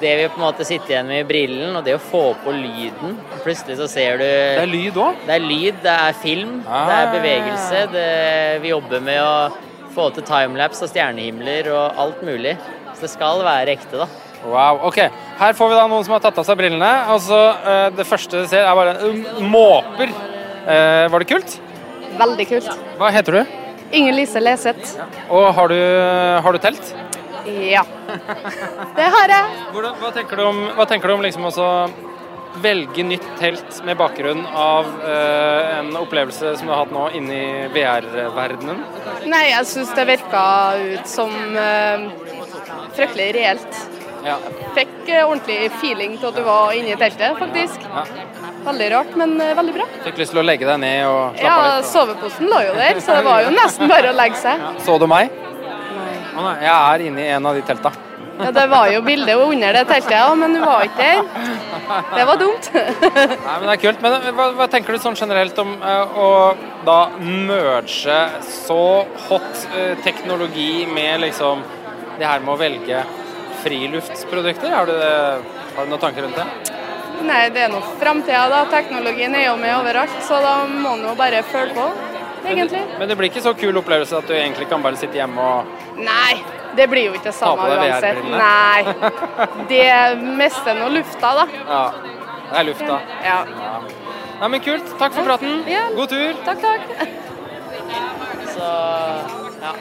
det vi på en måte sitter igjen med i brillen, og det å få på lyden Plutselig så ser du Det er lyd òg. Det er lyd, det er film, det er bevegelse. Det, vi jobber med å få til timelapse og stjernehimler og alt mulig. Så det skal være ekte, da. Wow, ok. Her får vi da noen som har tatt av seg brillene. Altså, Det første du ser, er bare um, måper. Uh, var det kult? Veldig kult. Hva heter du? Inger Lise Leseth. Og har du, har du telt? Ja. Det har jeg. Hvordan, hva tenker du om, tenker du om liksom også velge nytt telt med bakgrunn av eh, en opplevelse som du har hatt nå inni VR-verdenen? Nei, jeg syns det virka ut som eh, fryktelig reelt. Ja. Fikk eh, ordentlig feeling til at du var inne i teltet, faktisk. Ja. Veldig rart, men eh, veldig bra. Fikk lyst til å legge deg ned og slappe Ja, av litt? soveposen lå jo der, så det var jo nesten bare å legge seg. Så du meg? Jeg er inne i en av de telta. Ja, Det var jo bilde under det teltet, ja, men du var ikke der. Det var dumt. Nei, men det er kult. Men hva, hva tenker du sånn generelt om uh, å da merge så hot uh, teknologi med liksom det her med å velge friluftsprodukter? Har du, har du noen tanker rundt det? Nei, det er nå framtida, da. Teknologien er jo med overalt, så da må en jo bare følge på, egentlig. Men det blir ikke så kul opplevelse at du egentlig kan bare sitte hjemme og Nei, det blir jo ikke det samme uansett. Nei. Det mister nå lufta, da. Ja. Det er lufta. Ja. Nei, men kult. Takk for praten. God tur. Takk, takk. Så ja.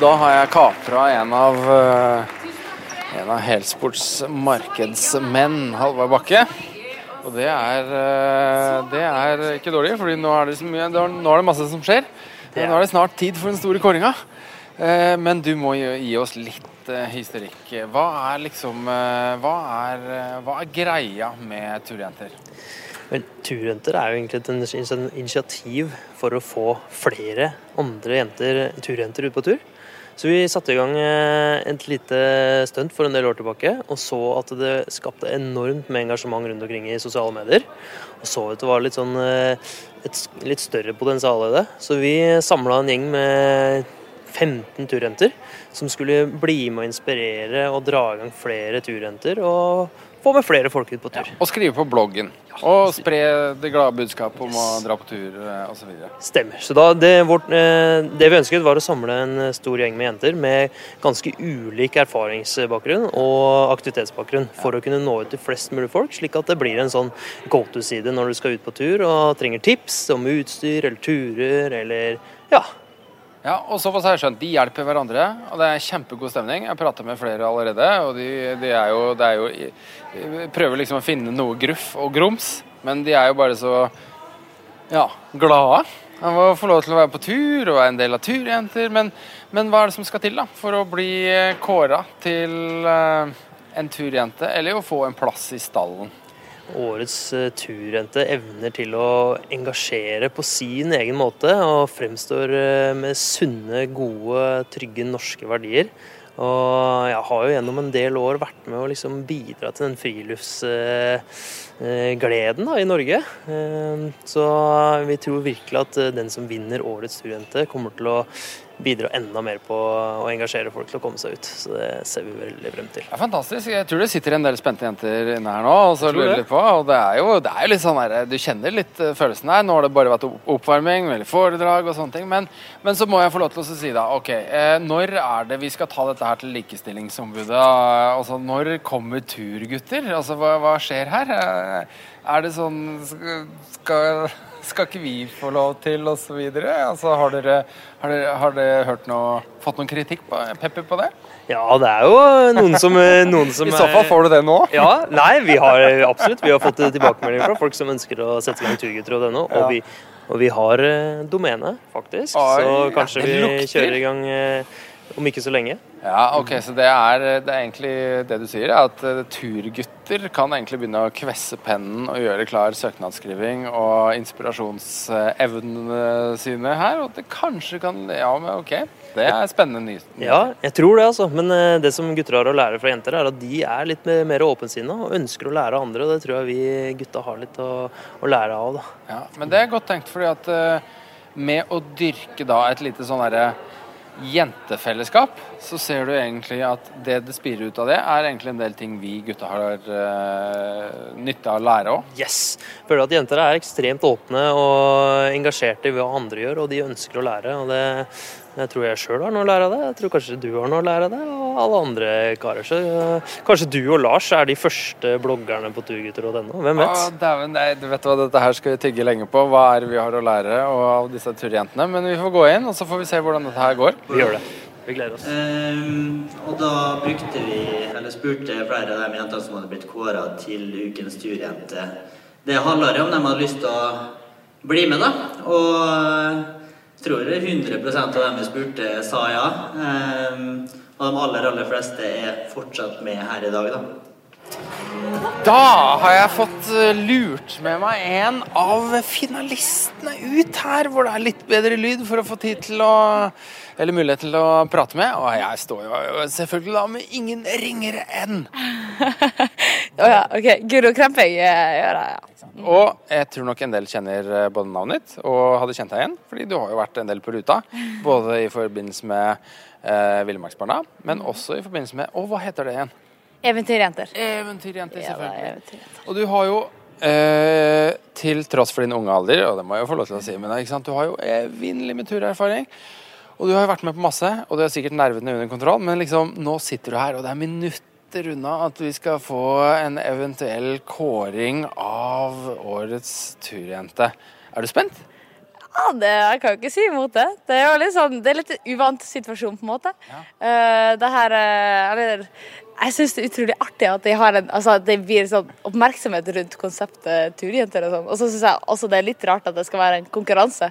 Da har jeg kapra en av eh, en av Helsports markedsmenn, Halvard Bakke. Og det er, eh, det er ikke dårlig, for nå er det, mye, nå er det masse som skjer. Nå er det snart tid for den store kåringa. Eh, Men du må gi oss litt hysterikk. historikk. Hva er liksom eh, Hva er, eh, hva er greia med turjenter? Vel, Turjenter er jo egentlig et initiativ for å få flere andre jenter, turjenter ut på tur. Så vi satte i gang eh, et lite stunt for en del år tilbake, og så at det skapte enormt med engasjement rundt omkring i sosiale medier. Og så at det var litt sånn eh, et litt større potensial i det. Så vi samla en gjeng med 15 turjenter som skulle bli med å inspirere og dra i gang flere turjenter og få med flere folk ut på tur. Og skrive på bloggen. Og spre det glade budskapet om å dra på tur eh, osv. Stemmer. Så da, det, vårt, eh, det vi ønsket, var å samle en stor gjeng med jenter med ganske ulik erfaringsbakgrunn og aktivitetsbakgrunn, for å kunne nå ut til flest mulig folk, slik at det blir en sånn go to-side når du skal ut på tur og trenger tips om utstyr eller turer eller ja. Ja, og såpass har jeg skjønt. De hjelper hverandre, og det er kjempegod stemning. Jeg har pratet med flere allerede, og de, de er jo, det er jo de Prøver liksom å finne noe gruff og grums, men de er jo bare så ja, glade av må få lov til å være på tur og være en del av Turjenter. Men, men hva er det som skal til da, for å bli kåra til eh, en turjente, eller å få en plass i stallen? Årets eh, turjente evner til å engasjere på sin egen måte og fremstår eh, med sunne, gode, trygge norske verdier. Og jeg har jo gjennom en del år vært med å liksom bidra til den friluftsgleden i Norge. Eh, Så vi tror virkelig at eh, den som vinner årets turjente, kommer til å bidra enda mer på å engasjere folk til å komme seg ut. Så det ser vi veldig frem til. Det er fantastisk. Jeg tror det sitter en del spente jenter inne her nå og så lurer litt på. Og det er jo, det er jo litt sånn der, Du kjenner litt eh, følelsen her. Nå har det bare vært oppvarming, eller foredrag og sånne ting. Men, men så må jeg få lov til å si da, ok, eh, når er det vi skal ta dette her til Likestillingsombudet? Altså, når kommer turgutter? Altså, hva, hva skjer her? Eh, Er det sånn Skal, skal ikke vi få lov til, og så videre? Altså, har dere, har dere, har dere hørt noe, fått noen kritikk på, Pepper på det? Ja, det er jo noen som, noen som I så fall får du det nå. Ja, nei, vi har absolutt Vi har fått tilbakemeldinger fra folk som ønsker å sette i gang turgutter.no. Ja. Og, vi, og vi har eh, domene, faktisk. Oi, så kanskje vi kjører i gang eh, om ikke så lenge. Ja, ok, så det er, det er egentlig det du sier, er at eh, turgutter kan egentlig begynne å kvesse pennen og gjøre klar søknadsskriving og inspirasjonsevnene sine her, og det kanskje kan Ja, men ok. Det er spennende nyhet. Ja, jeg tror det, altså. Men eh, det som gutter har å lære fra jenter, er at de er litt mer- åpensinna og ønsker å lære av andre. Og det tror jeg vi gutta har litt å, å lære av. da. Ja, men det er godt tenkt, fordi at eh, med å dyrke da et lite sånn derre jentefellesskap, så ser du egentlig at det det spirer ut av det, er egentlig en del ting vi gutta har uh, nytte av å lære òg. Yes! Føler at jenter er ekstremt åpne og engasjerte i hva andre gjør, og de ønsker å lære. og det, Jeg tror jeg sjøl har noe å lære av det. Jeg tror kanskje du har noe å lære av det, og alle andre karer. Så eh, kanskje du og Lars er de første bloggerne på turgutter.no. Hvem vet? Å, dæven, nei, du vet hva, dette her skal vi tygge lenge på. Hva er det vi har å lære og av disse turjentene? Men vi får gå inn, og så får vi se hvordan dette her går. Vi gjør det. Vi gleder oss. Um, og da brukte vi, eller spurte flere av de jentene som hadde blitt kåra til ukens turjente, det handler om de hadde lyst til å bli med, da. Og jeg tror 100 av dem vi spurte, sa ja. Ehm, og de aller, aller fleste er fortsatt med her i dag, da. Da har jeg fått eh, lurt med meg en av finalistene ut her, hvor det er litt bedre lyd for å få tid til å Eller mulighet til å prate med. Og jeg står jo selvfølgelig da med ingen ringere enn Å ja, OK. Guro Kremping eh, gjør det, ja. Og jeg tror nok en del kjenner eh, både navnet ditt og hadde kjent deg igjen. Fordi du har jo vært en del på ruta. Både i forbindelse med eh, Villmarksbarna, men også i forbindelse med Å, hva heter det igjen? Eventyrjenter. Eventyrjenter, Ja, selvfølgelig. eventyrjenter. Og du har jo, eh, til tross for din unge alder, og det må jeg jo få lov til å si, men du har jo evinnelig med turerfaring. Og du har jo vært med på masse, og du har sikkert nervene under kontroll, men liksom, nå sitter du her, og det er minutter unna at vi skal få en eventuell kåring av årets turjente. Er du spent? Ja, det, jeg kan jo ikke si imot det. Det er jo litt sånn, det er litt uvant situasjon, på en måte. Eh, det her eh, Eller jeg syns det er utrolig artig at de har en, altså, det blir sånn oppmerksomhet rundt konseptet turjenter og sånn. Og så syns jeg også det er litt rart at det skal være en konkurranse.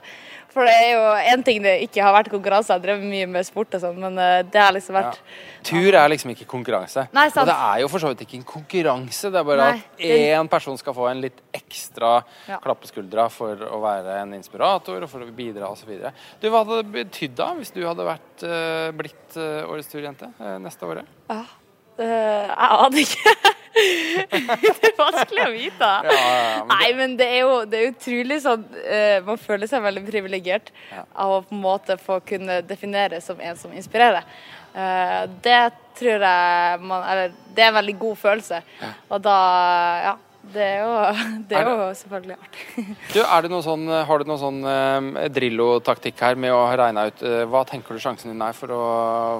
For det er jo én ting det ikke har vært konkurranse, jeg har drevet mye med sport og sånn, men eh, det har liksom vært Tur er liksom ikke konkurranse. Nei, sant. Og det er jo for så vidt ikke en konkurranse, det er bare Nei, at det- person skal få en litt ekstra Ja. klapp på skuldra for å være en inspirator og for å bidra osv. Du, hva hadde det betydd da, hvis du hadde vært, eh, blitt eh, årets turjente neste året? Ja. Eh, jeg aner ikke. det er vanskelig å vite. Ja, ja, ja, men Nei, men det er jo, det er utrolig sånn uh, Man føler seg veldig privilegert av å på en måte få kunne defineres som en som inspirerer. Uh, det tror jeg man Eller det er en veldig god følelse. Og da Ja. Det er jo, det er Er jo selvfølgelig artig. Du, det noe sånn, Har du noe sånn uh, Drillo-taktikk her med å regne ut Hva tenker du sjansen din er for å,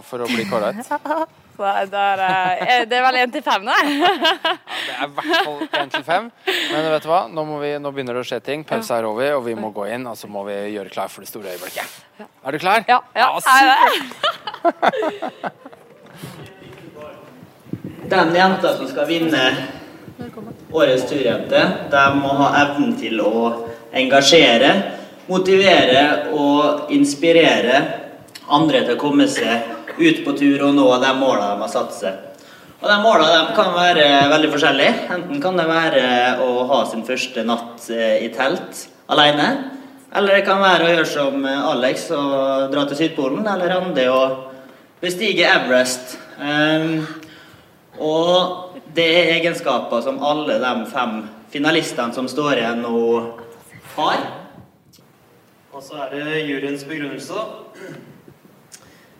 for å bli kåra ut? Nei, det er, eh, det er vel én til fem, da. Det er i hvert fall én til fem. Men vet du hva, nå, må vi, nå begynner det å skje ting. Pausa er over, og vi må gå inn. Og så må vi gjøre klar for det store øyeblikket. Er du klar? Ja. ja, er Den jenta som skal vinne årets turjente, de må ha evnen til å engasjere, motivere og inspirere andre til å komme seg ut på tur og nå de målene de har satt seg. Og de målene de kan være veldig forskjellige. Enten kan det være å ha sin første natt eh, i telt alene. Eller det kan være å gjøre som eh, Alex og dra til Sydpolen. Eller Randi og bestige Everest. Um, og det er egenskaper som alle de fem finalistene som står igjen nå, har. Og så er det juryens begrunnelse.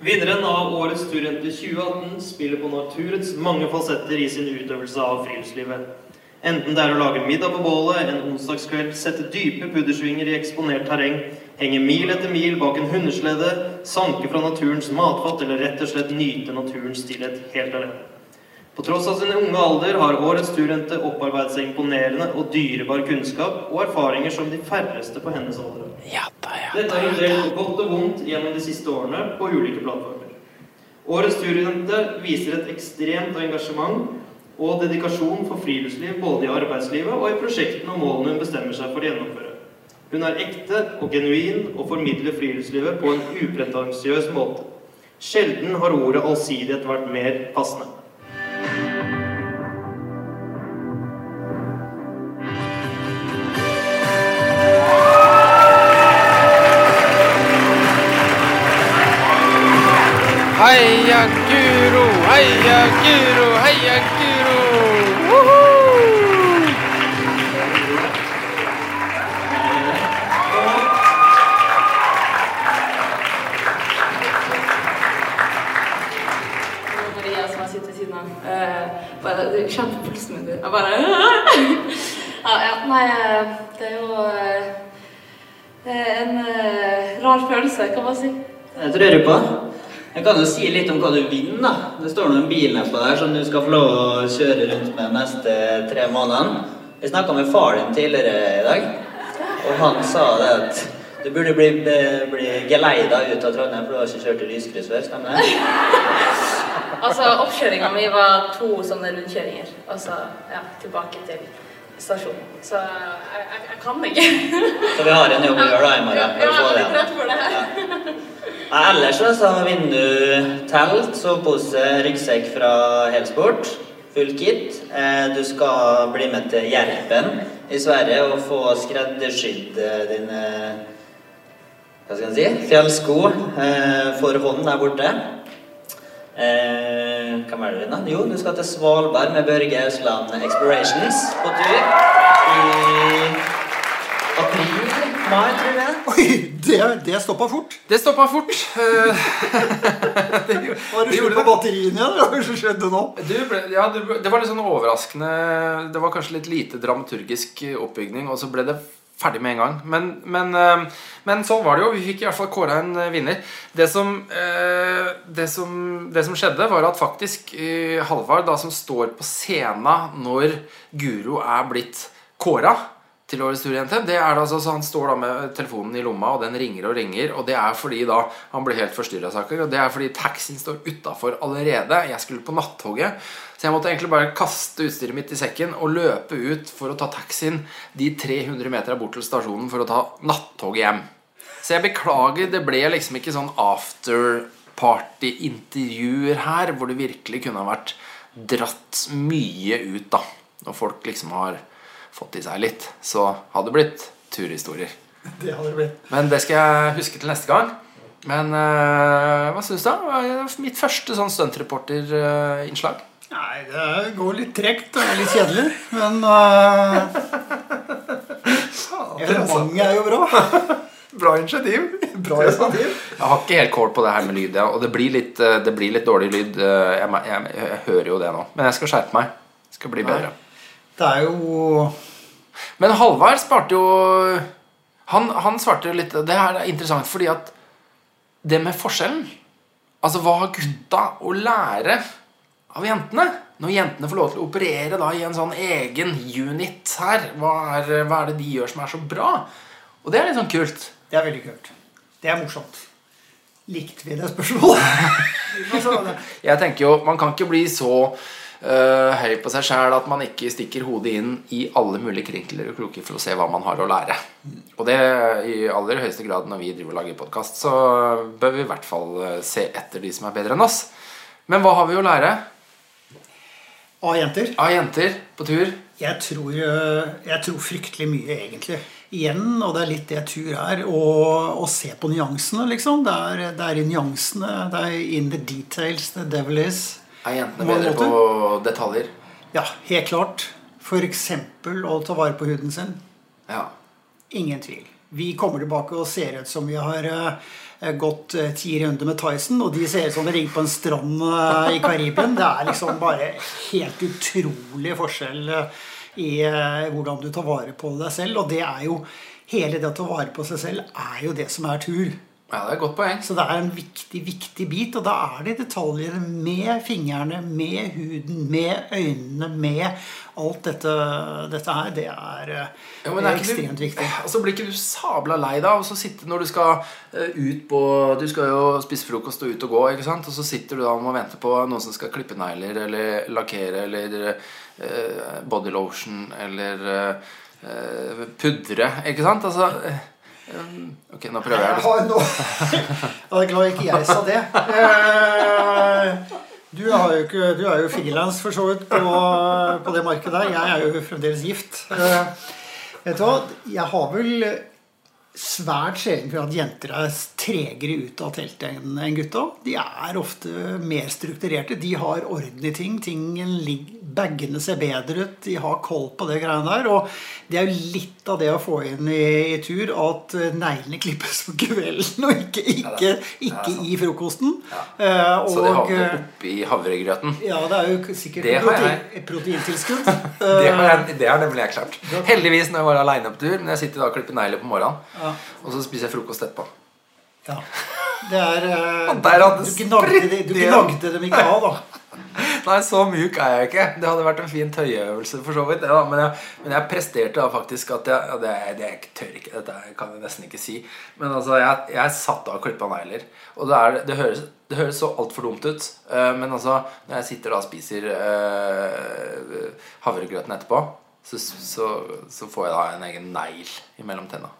Vinneren av årets turrente 2018 spiller på naturens mange fasetter i sin utøvelse av friluftslivet. Enten det er å lage middag på bålet en onsdagskveld, sette dype puddersvinger i eksponert terreng, henge mil etter mil bak en hundeslede, sanke fra naturens matfat eller rett og slett nyte naturens stillhet helt alene. På tross av sin unge alder har årets turjente opparbeidet seg imponerende og dyrebar kunnskap og erfaringer som de færreste på hennes alder. Dette har hun delt på godt og vondt gjennom de siste årene på ulike plattformer. Årets turjente viser et ekstremt engasjement og dedikasjon for friluftsliv både i arbeidslivet og i prosjektene og målene hun bestemmer seg for å gjennomføre. Hun er ekte og genuin og formidler friluftslivet på en upretensiøs måte. Sjelden har ordet allsidighet vært mer passende. Heia Guro, heia Guro, heia Guro! Eh, bare, det er kjempepulsen min. Jeg bare ja, Nei, eh, det er jo eh, en eh, rar følelse, kan man si. Jeg tror jeg på. Jeg kan jo si litt om hva du vinner. da. Det står noen bil nedpå der som du skal få lov å kjøre rundt med neste tre månedene. Jeg snakka med far din tidligere i dag, og han sa det at du burde bli, bli geleida ut av Trondheim, for du har ikke kjørt i lyskryss før, stemmer det? Altså, oppkjøringa mi var to sånne rundkjøringer. Altså, ja, tilbake til stasjonen. Så jeg, jeg, jeg kan ikke. Så vi har en jobb å gjøre da i morgen. for å få det igjen. Ja, ellers så så vi du telt, sovepose, ryggsekk fra Helsport. Full kit. Eh, Du skal bli med til Jerpen i Sverige og få skreddersydd eh, dine hva skal jeg si, fjellsko eh, for hånden der borte. Eh, hva er det du vinner? Jo, du skal til Svalbard med Børge Ausland Explorations på tur i april, mai, tror jeg. Oi, det, det stoppa fort. Det stoppa fort. Eh, Var det slutt på batteriene igjen? Hva det som skjedde nå? Du ble, ja, du, ble- det var litt sånn overraskende Det var kanskje litt lite dramaturgisk oppbygning, og så ble det ferdig med en gang. Men, men, eh, men sånn var det jo. Vi fikk i hvert fall kåra en eh, vinner. Det som, eh, det som, det som skjedde, var at faktisk Halvard, da, som står på scenen når Guro er blitt kåra til årets turjente. Det er da så Han står da med telefonen i lomma, og den ringer og ringer. Og det er fordi da han blir helt forstyrra. Og det er fordi taxien står utafor allerede. Jeg skulle på nattoget. Så jeg måtte egentlig bare kaste utstyret mitt i sekken og løpe ut for å ta taxien de 300 meterne bort til stasjonen for å ta nattoget hjem. Så jeg beklager, det ble liksom ikke sånn afterparty-intervjuer her, hvor det virkelig kunne ha vært dratt mye ut, da. Når folk liksom har fått i seg litt, så hadde det blitt turhistorier. Det hadde det blitt. Men det skal jeg huske til neste gang. Men eh, hva syns du? da? Mitt første sånn stuntreporterinnslag. Nei, det går litt tregt og er litt kjedelig, men uh, Evenementet er jo bra. Bra initiativ. Bra initiativ. Jeg har ikke helt kål på det her med lyd, ja. og det blir litt, eh, det blir litt dårlig lyd. eh, Jeg, jeg, jeg, jeg hører jo det nå. Men jeg skal skjerpe meg. Det skal bli bedre. Det er jo Men Halvard sparte jo han, han svarte jo litt Det her er interessant fordi at det med forskjellen Altså, hva har gutta å lære av jentene? Når jentene får lov til å operere da i en sånn egen unit her, hva er, hva er det de gjør som er så bra? Og det er litt sånn kult. Det er veldig kult. Det er morsomt. Likte vi det spørsmålet? Jeg tenker jo, Man kan ikke bli så uh, høy på seg sjæl at man ikke stikker hodet inn i alle mulige krinkler og kroker for å se hva man har å lære. Og det i aller høyeste grad når vi driver og lager podkast, så bør vi i hvert fall øh, se etter de som er bedre enn oss. Men hva har vi å lære Av jenter? av jenter på tur? Jeg tror, eh, jeg tror fryktelig mye, egentlig. Igjen, og det er litt det tur er, å, se på nyansene, liksom. Det er, det er i nyansene. Det er in the details the devil is. Er jentene bedre bedre på detaljer? Ja, helt klart. F.eks. å ta vare på huden sin. Ja. Ingen tvil. Vi kommer tilbake og ser ut som vi har eh, gått eh, ti runder med Tyson, og de ser ut som de ligger på en strand eh, i Karibien. Det er liksom bare helt utrolig forskjell eh, i eh, hvordan du tar vare på deg selv. Og det er jo Hele det å ta vare på seg selv er jo det som er tur. Ja, det er et godt poeng. Så det er en viktig, viktig bit. Og da er det detaljene med fingrene, med huden, med øynene, med alt dette, dette her. Det er, ja, men er ekstremt du, viktig. Og så blir ikke du sabla lei da Og så sitte når du skal eh, ut på Du skal jo spise frokost og ut og gå, ikke sant? Og så sitter du da og må vente på noen som skal klippe negler eller lakkere eller uh, body lotion eller eh, eh, pudre, ikke sant? Altså eh, um, Ok, nå prøver jeg. Jeg har nå Jeg er glad ikke jeg sa det. Eh, Du, har jo ikke, er jo frilans for så vidt på, på det markedet der. Jeg er jo fremdeles gift. Eh, Vet du hva? Jeg har vel svært sjelden at jenter er tregere ut av teltet enn gutta. De er ofte mer strukturerte. De har orden i ting. Tingen Bagene ser bedre ut. De har koll på det greiene der. Og det er jo litt av det å få inn i, i tur at eh, neglene klippes på kvelden og ikke, ikke, ikke i frokosten. Eh, Så de havner eh, oppi havregryten. ja, det er jo sikkert protein, proteintilskudd. Det har, jeg, det har nemlig jeg klart. Heldigvis når jeg var aleine på tur. Men jeg sitter da og klipper negler på morgenen. Ja. Og så spiser jeg frokost etterpå. Ja. Det er uh, Du gnagde, de- du gnagde dem ikke av, da. Nei, så mjuk er jeg ikke. Det hadde vært en fin tøyeøvelse, for så vidt. Ja. Men, jeg, men jeg presterte da faktisk at jeg ja, det, det jeg tør ikke, Dette kan jeg nesten ikke si. Men altså, jeg, jeg satt av og klippa negler. Og det, er, det, høres, det høres så altfor dumt ut. eh, men altså, når jeg sitter da og spiser uh, havregrøten etterpå, så, så, så får jeg da en egen negl imellom tenna.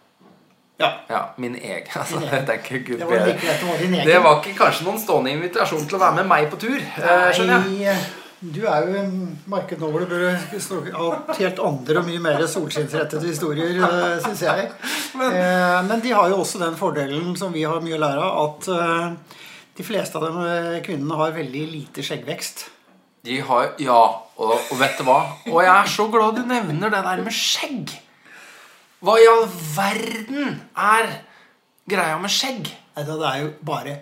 Ja. Min egen. Altså, Din egen. tenker, Gud, Det var like egen. det var ikke kanskje noen stående invitasjon til å være med meg på tur. eh. Nei, du er jo i en marked nå hvor du burde snakke av helt andre og mye mer solskinnsrettede historier, syns jeg. Eh, Men de har jo også den fordelen som vi har mye å lære av, at eh, de fleste av eh, kvinnene har veldig lite skjeggvekst. De har Ja, og, og vet du hva? Og jeg er så glad du nevner det der med skjegg. Hva i all verden er greia med skjegg? Nei, Det er jo bare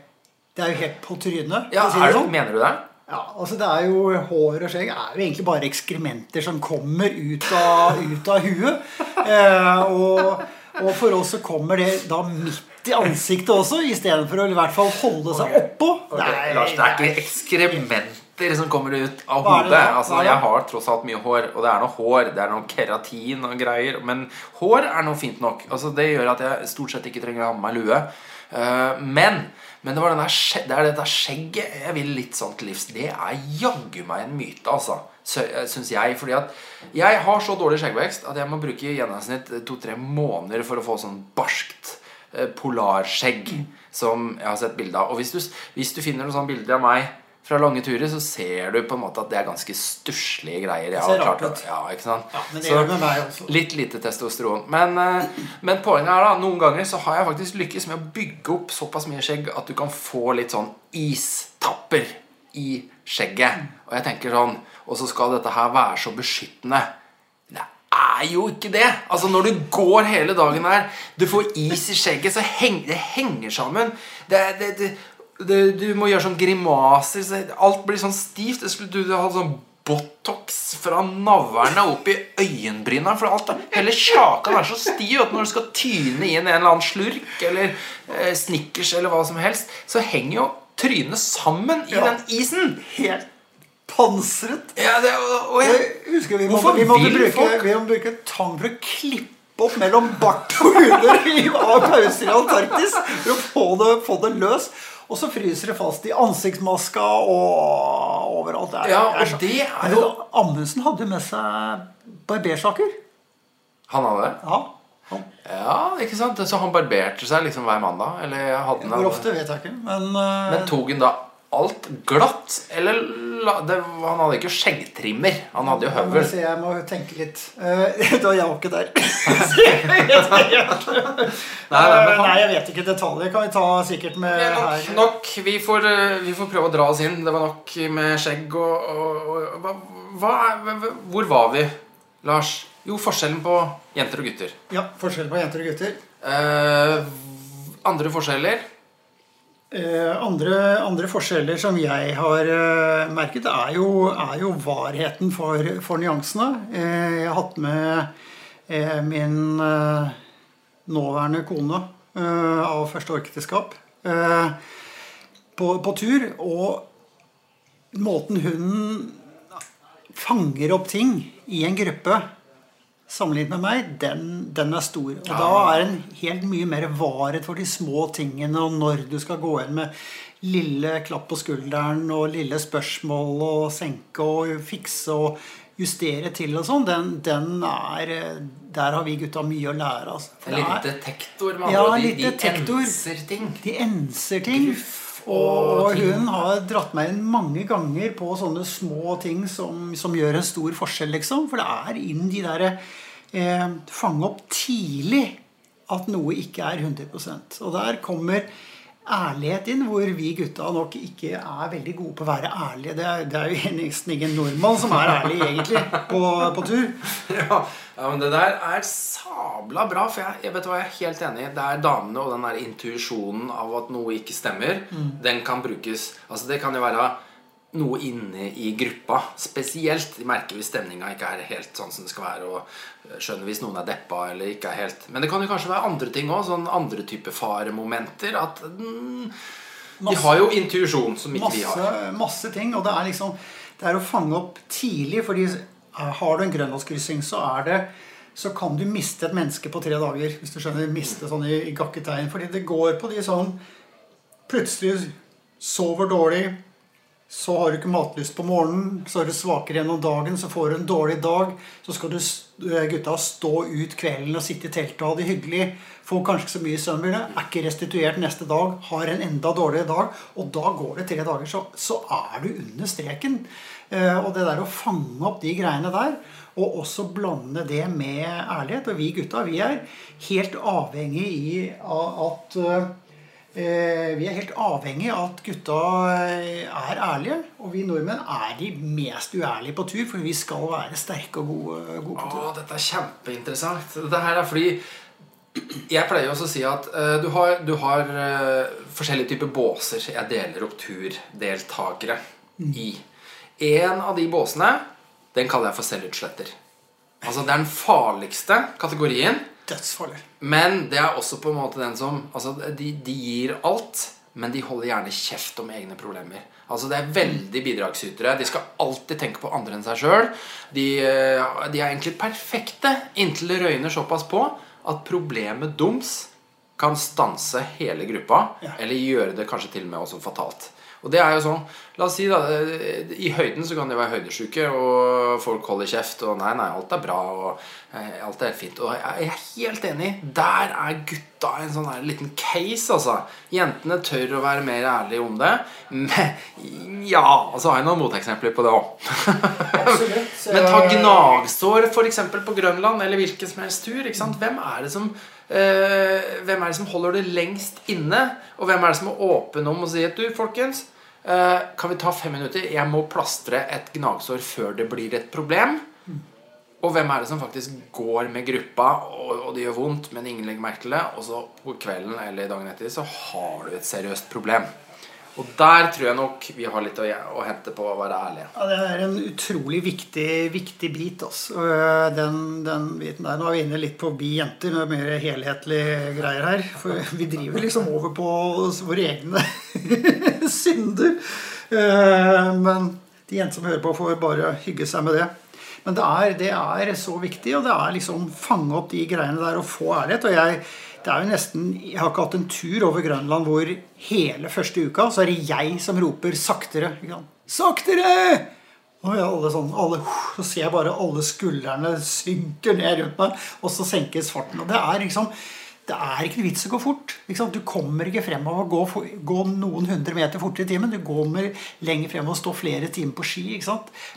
Det er jo helt på trynet. Ja, si det sånn. Mener du det? Ja, altså det er jo Hår og skjegg er jo egentlig bare ekskrementer som kommer ut av, ut av huet. Eh, og, og for oss så kommer det da midt i ansiktet også, istedenfor å i hvert fall holde seg oppå. Ok, Lars, det er ikke ekskrementer som kommer ut av hodet. Altså, jeg har tross alt mye hår, og det er noe hår. Det er noe keratin og greier. Men hår er noe fint nok. Altså, det gjør at jeg stort sett ikke trenger å ha med meg lue. Uh, men, men det, var den der, det er dette skjegget jeg vil litt sånn til livs. Det er jaggu meg en myte, altså. Syns jeg. Fordi at jeg har så dårlig skjeggvekst at jeg må bruke i gjennomsnitt to-tre måneder for å få sånn barskt eh, polarskjegg som jeg har sett bilde av. Og hvis du, hvis du finner noen sånne bilder av meg fra lange turer, så ser du på en måte at det er ganske stusslige greier. Jeg Det ser har klart rart ut. Ja, ikke sant? Ja, men det Så med meg også. Litt lite testosteron. Men, eh, men poenget er da, noen ganger så har jeg faktisk lykkes med å bygge opp såpass mye skjegg at du kan få litt sånn istapper i skjegget. Og jeg tenker sånn Og så skal dette her være så beskyttende. Det er jo ikke det. Altså Når du går hele dagen der, du får is i skjegget, så heng, det henger sammen. Det, det, det, det, du må gjøre sånn grimaser. Så alt blir sånn stivt. Det skulle du ha sånn Botox fra navlene opp i øyenbryna. For alt Hele kjakan er så stiv at når du skal tyne inn en eller annen slurk eller eh, Snickers eller hva som helst, så henger jo trynet sammen i Ja. den isen. Helt pansret. Ja, det, og, og jeg, Jeg husker vi måtte, vi måtte bruke, folk- vi måtte bruke tang for å klippe opp mellom bart og huder av pauser i Antarktis for å få det, få det løs. Og så fryser det fast i ansiktsmaska og overalt. Det er, Ja, og det er jo Amundsen hadde med seg barbersaker. Han hadde det? Ja. Ja, ikke sant? Så han barberte seg liksom hver mandag? Eller hadde Hvor ofte vet jeg ikke. Men, uh... Men tok han da alt glatt? Eller det, han hadde ikke skjeggtrimmer. Han hadde jo høvel. jeg må tenke litt. Uh, da er jeg var ikke der. Nei, nei, han- Nei, jeg vet ikke detaljer. Kan vi ta sikkert med nok, her. nok. Vi får, eh, vi får prøve å dra oss inn. Det var nok med skjegg og, og, og hva, hva Hvor var vi, Lars? Jo, forskjellen på jenter og gutter. Ja, forskjellen på jenter og gutter. Uh, andre forskjeller? Eh, andre, andre forskjeller som jeg har eh, merket, er jo, er jo varheten for, for nyansene. Eh, jeg har hatt med min nåværende kone av første ekteskap eh, på, på tur. Og måten hun fanger opp ting i en gruppe sammenlignet med meg, den, den er stor. Og da er den helt mye mer varhet for de små tingene, og når du skal gå inn med lille klapp på skulderen og lille spørsmål og senke og fikse og justere til og sånn, den, den er Der har vi gutta mye å lære. Altså. For En liten detektor, med ja, ord. De, de enser ting. De enser ting. Og Og hun har dratt meg inn mange ganger på sånne små ting som, som gjør en stor forskjell, liksom. For det er inn de derre eh, Fange opp tidlig at noe ikke er 100% Og der kommer ærlighet inn, hvor vi gutta nok ikke er veldig gode på å være ærlige. Det er, det er jo nesten ingen nordmann som er ærlig, egentlig, på, på tur. Ja, ja, men det der er sabla bra. For jeg, jeg vet hva jeg er helt enig. Det er damene og den der intuisjonen av at noe ikke stemmer. Mm. Den kan brukes Altså Det kan jo være noe inne i gruppa spesielt. De merker hvis stemninga ikke er helt sånn som det skal være, og skjønner hvis noen er deppa eller ikke er helt Men det kan jo kanskje være andre ting òg, sånn andre type faremomenter. At mm, de har jo intuisjon som ikke vi masse, har. masse ting. Og det er liksom Det er å fange opp tidlig. fordi har du en grønlandskryssing, så er det så kan du miste et menneske på tre dager. Hvis du skjønner. Miste sånn i, i gakketegn. Fordi det går på de sånn Plutselig sover dårlig. Så har du ikke matlyst på morgenen, så er du svakere gjennom dagen, så får du en dårlig dag. Så skal du, gutta stå ut kvelden og sitte i teltet og ha det hyggelig. Får kanskje ikke så mye søvn, Er ikke restituert neste dag. Har en enda dårligere dag. Og da går det tre dager, så, så er du under streken. Eh, og det der å fange opp de greiene der, og også blande det med ærlighet Og vi gutta, vi er helt avhengig i at eh, Vi er helt avhengig av at gutta eh, er ærlige. Og vi nordmenn er de mest uærlige på tur, for vi skal være sterke og gode, gode på tur. Åh, dette er kjempeinteressant. Dette her er fordi Jeg pleier også å si at uh, du har, du har uh, forskjellige typer båser jeg deler opp turdeltakere i. En av de båsene den kaller jeg for selvutsletter. Altså Det er den farligste kategorien. Dødsfarlig. Men det er også på en måte den som altså de, de gir alt, men de holder gjerne kjeft om egne problemer. Altså Det er veldig bidragsytere. De skal alltid tenke på andre enn seg sjøl. De, eh, de er egentlig perfekte inntil det røyner såpass på at problemet doms kan stanse hele gruppa, eller gjøre det kanskje til og med også fatalt. Og det er jo sånn, La oss si da, eh, I høyden så kan de være høydesjuke, og folk holder kjeft. Og nei, nei, alt er bra, og eh, alt er fint. Og jeg er helt enig. Der er gutta en sånn her liten case, altså. Jentene tør å være mer ærlige om det. Men ja, og så har jeg noen moteksempler på det òg. Men ta gnagsår f.eks. på Grønland, eller hvilken som helst tur. Ikke sant? Hvem er det som Hvem er det som holder det lengst inne? Og hvem er det som er åpen om å si at du, folkens, eh, kan vi ta fem minutter? Jeg må plastre et gnagsår før det blir et problem. Og hvem er det som faktisk går med gruppa, og det gjør vondt, men ingen legger merke til det, og så på kvelden eller dagen etter så har du et seriøst problem. Og der tror jeg nok vi har litt å, hente på å være ærlige. Ja, Det er en utrolig viktig, viktig bit. Altså. Øh, Den, den biten der. Nå er vi inne litt på vi jenter. med er mer helhetlige greier her. For vi driver liksom over på våre egne synder. Øh, Men de jentene som hører på, får bare hygge seg med det. Men det er, det er så viktig, og det er liksom fange opp de greiene der og få ærlighet. Og jeg, det er jo nesten, jeg har ikke hatt en tur over Grønland hvor hele første uka så er det jeg som roper saktere. Saktere! Og alle sånn, alle, så ser jeg bare alle skuldrene synker ned rundt meg, og så senkes farten. Og det er liksom det er ikke noe vits å gå fort. Du kommer ikke frem av å gå, noen hundre meter fortere i timen. Du kommer lenger frem av å stå flere timer på ski.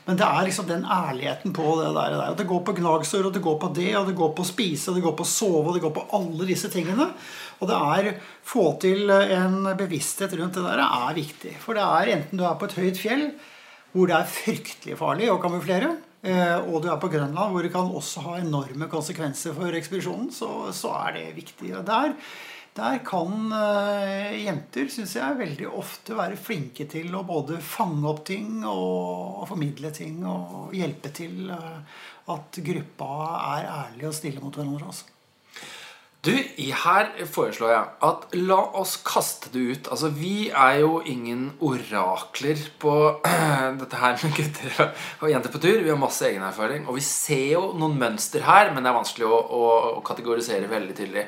Men det er liksom den ærligheten på det der. Og det går på gnagsår, og det går på det, og det går på å spise, og det går på å sove, og det går på alle disse tingene. Og det er få til en bevissthet rundt det der er viktig. For det er enten du er på et høyt fjell hvor det er fryktelig farlig å kamuflere, og du er på Grønland hvor det kan også ha enorme konsekvenser for ekspedisjonen, så, så er det viktig. Der, der kan eh, jenter, syns jeg, veldig ofte være flinke til å både fange opp ting og, og formidle ting og hjelpe til eh, at gruppa er ærlig og stille mot hverandre. Altså. Du, her foreslår jeg at la oss kaste det ut. Altså, Vi er jo ingen orakler på dette her med gutter og jenter på tur. Vi har masse egen erfaring. Og vi ser jo noen mønster her, men det er vanskelig å, å, å kategorisere veldig tydelig.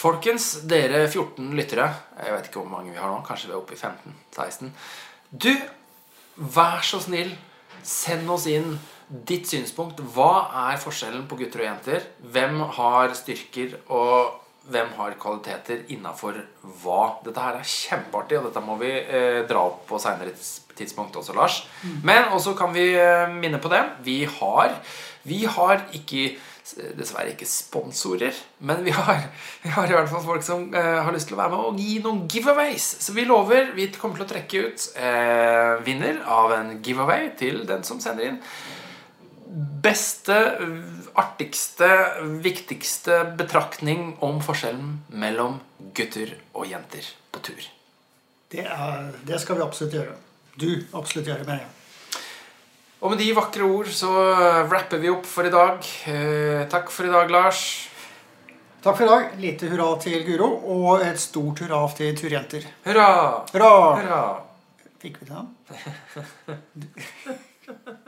Folkens, dere 14 lyttere Jeg vet ikke hvor mange vi har nå. Kanskje vi er oppe i 15-16. Du, vær så snill, send oss inn ditt synspunkt. Hva er forskjellen på gutter og jenter? Hvem har styrker, og hvem har kvaliteter innafor hva? Dette her er kjempeartig, og dette må vi eh, dra opp på seinere tidspunkt også, Lars. Men også kan vi eh, minne på det. Vi har, vi har ikke Dessverre ikke sponsorer, men vi har, vi har i hvert fall folk som eh, har lyst til å være med og gi noen giveaways. Så vi lover vi kommer til å trekke ut eh, vinner av en giveaway til den som sender inn beste, artigste, viktigste betraktning om forskjellen mellom gutter og jenter på tur. Det, er, det skal vi absolutt gjøre. du absolutt gjøre, mener jeg. Og med de vakre ord så wrapper vi opp for i dag. Eh, takk for i dag, Lars. Takk for i dag. Lite hurra til Guro, og et stort hurra til turjenter. Hurra! Hurra! Hurra! Fikk vi den?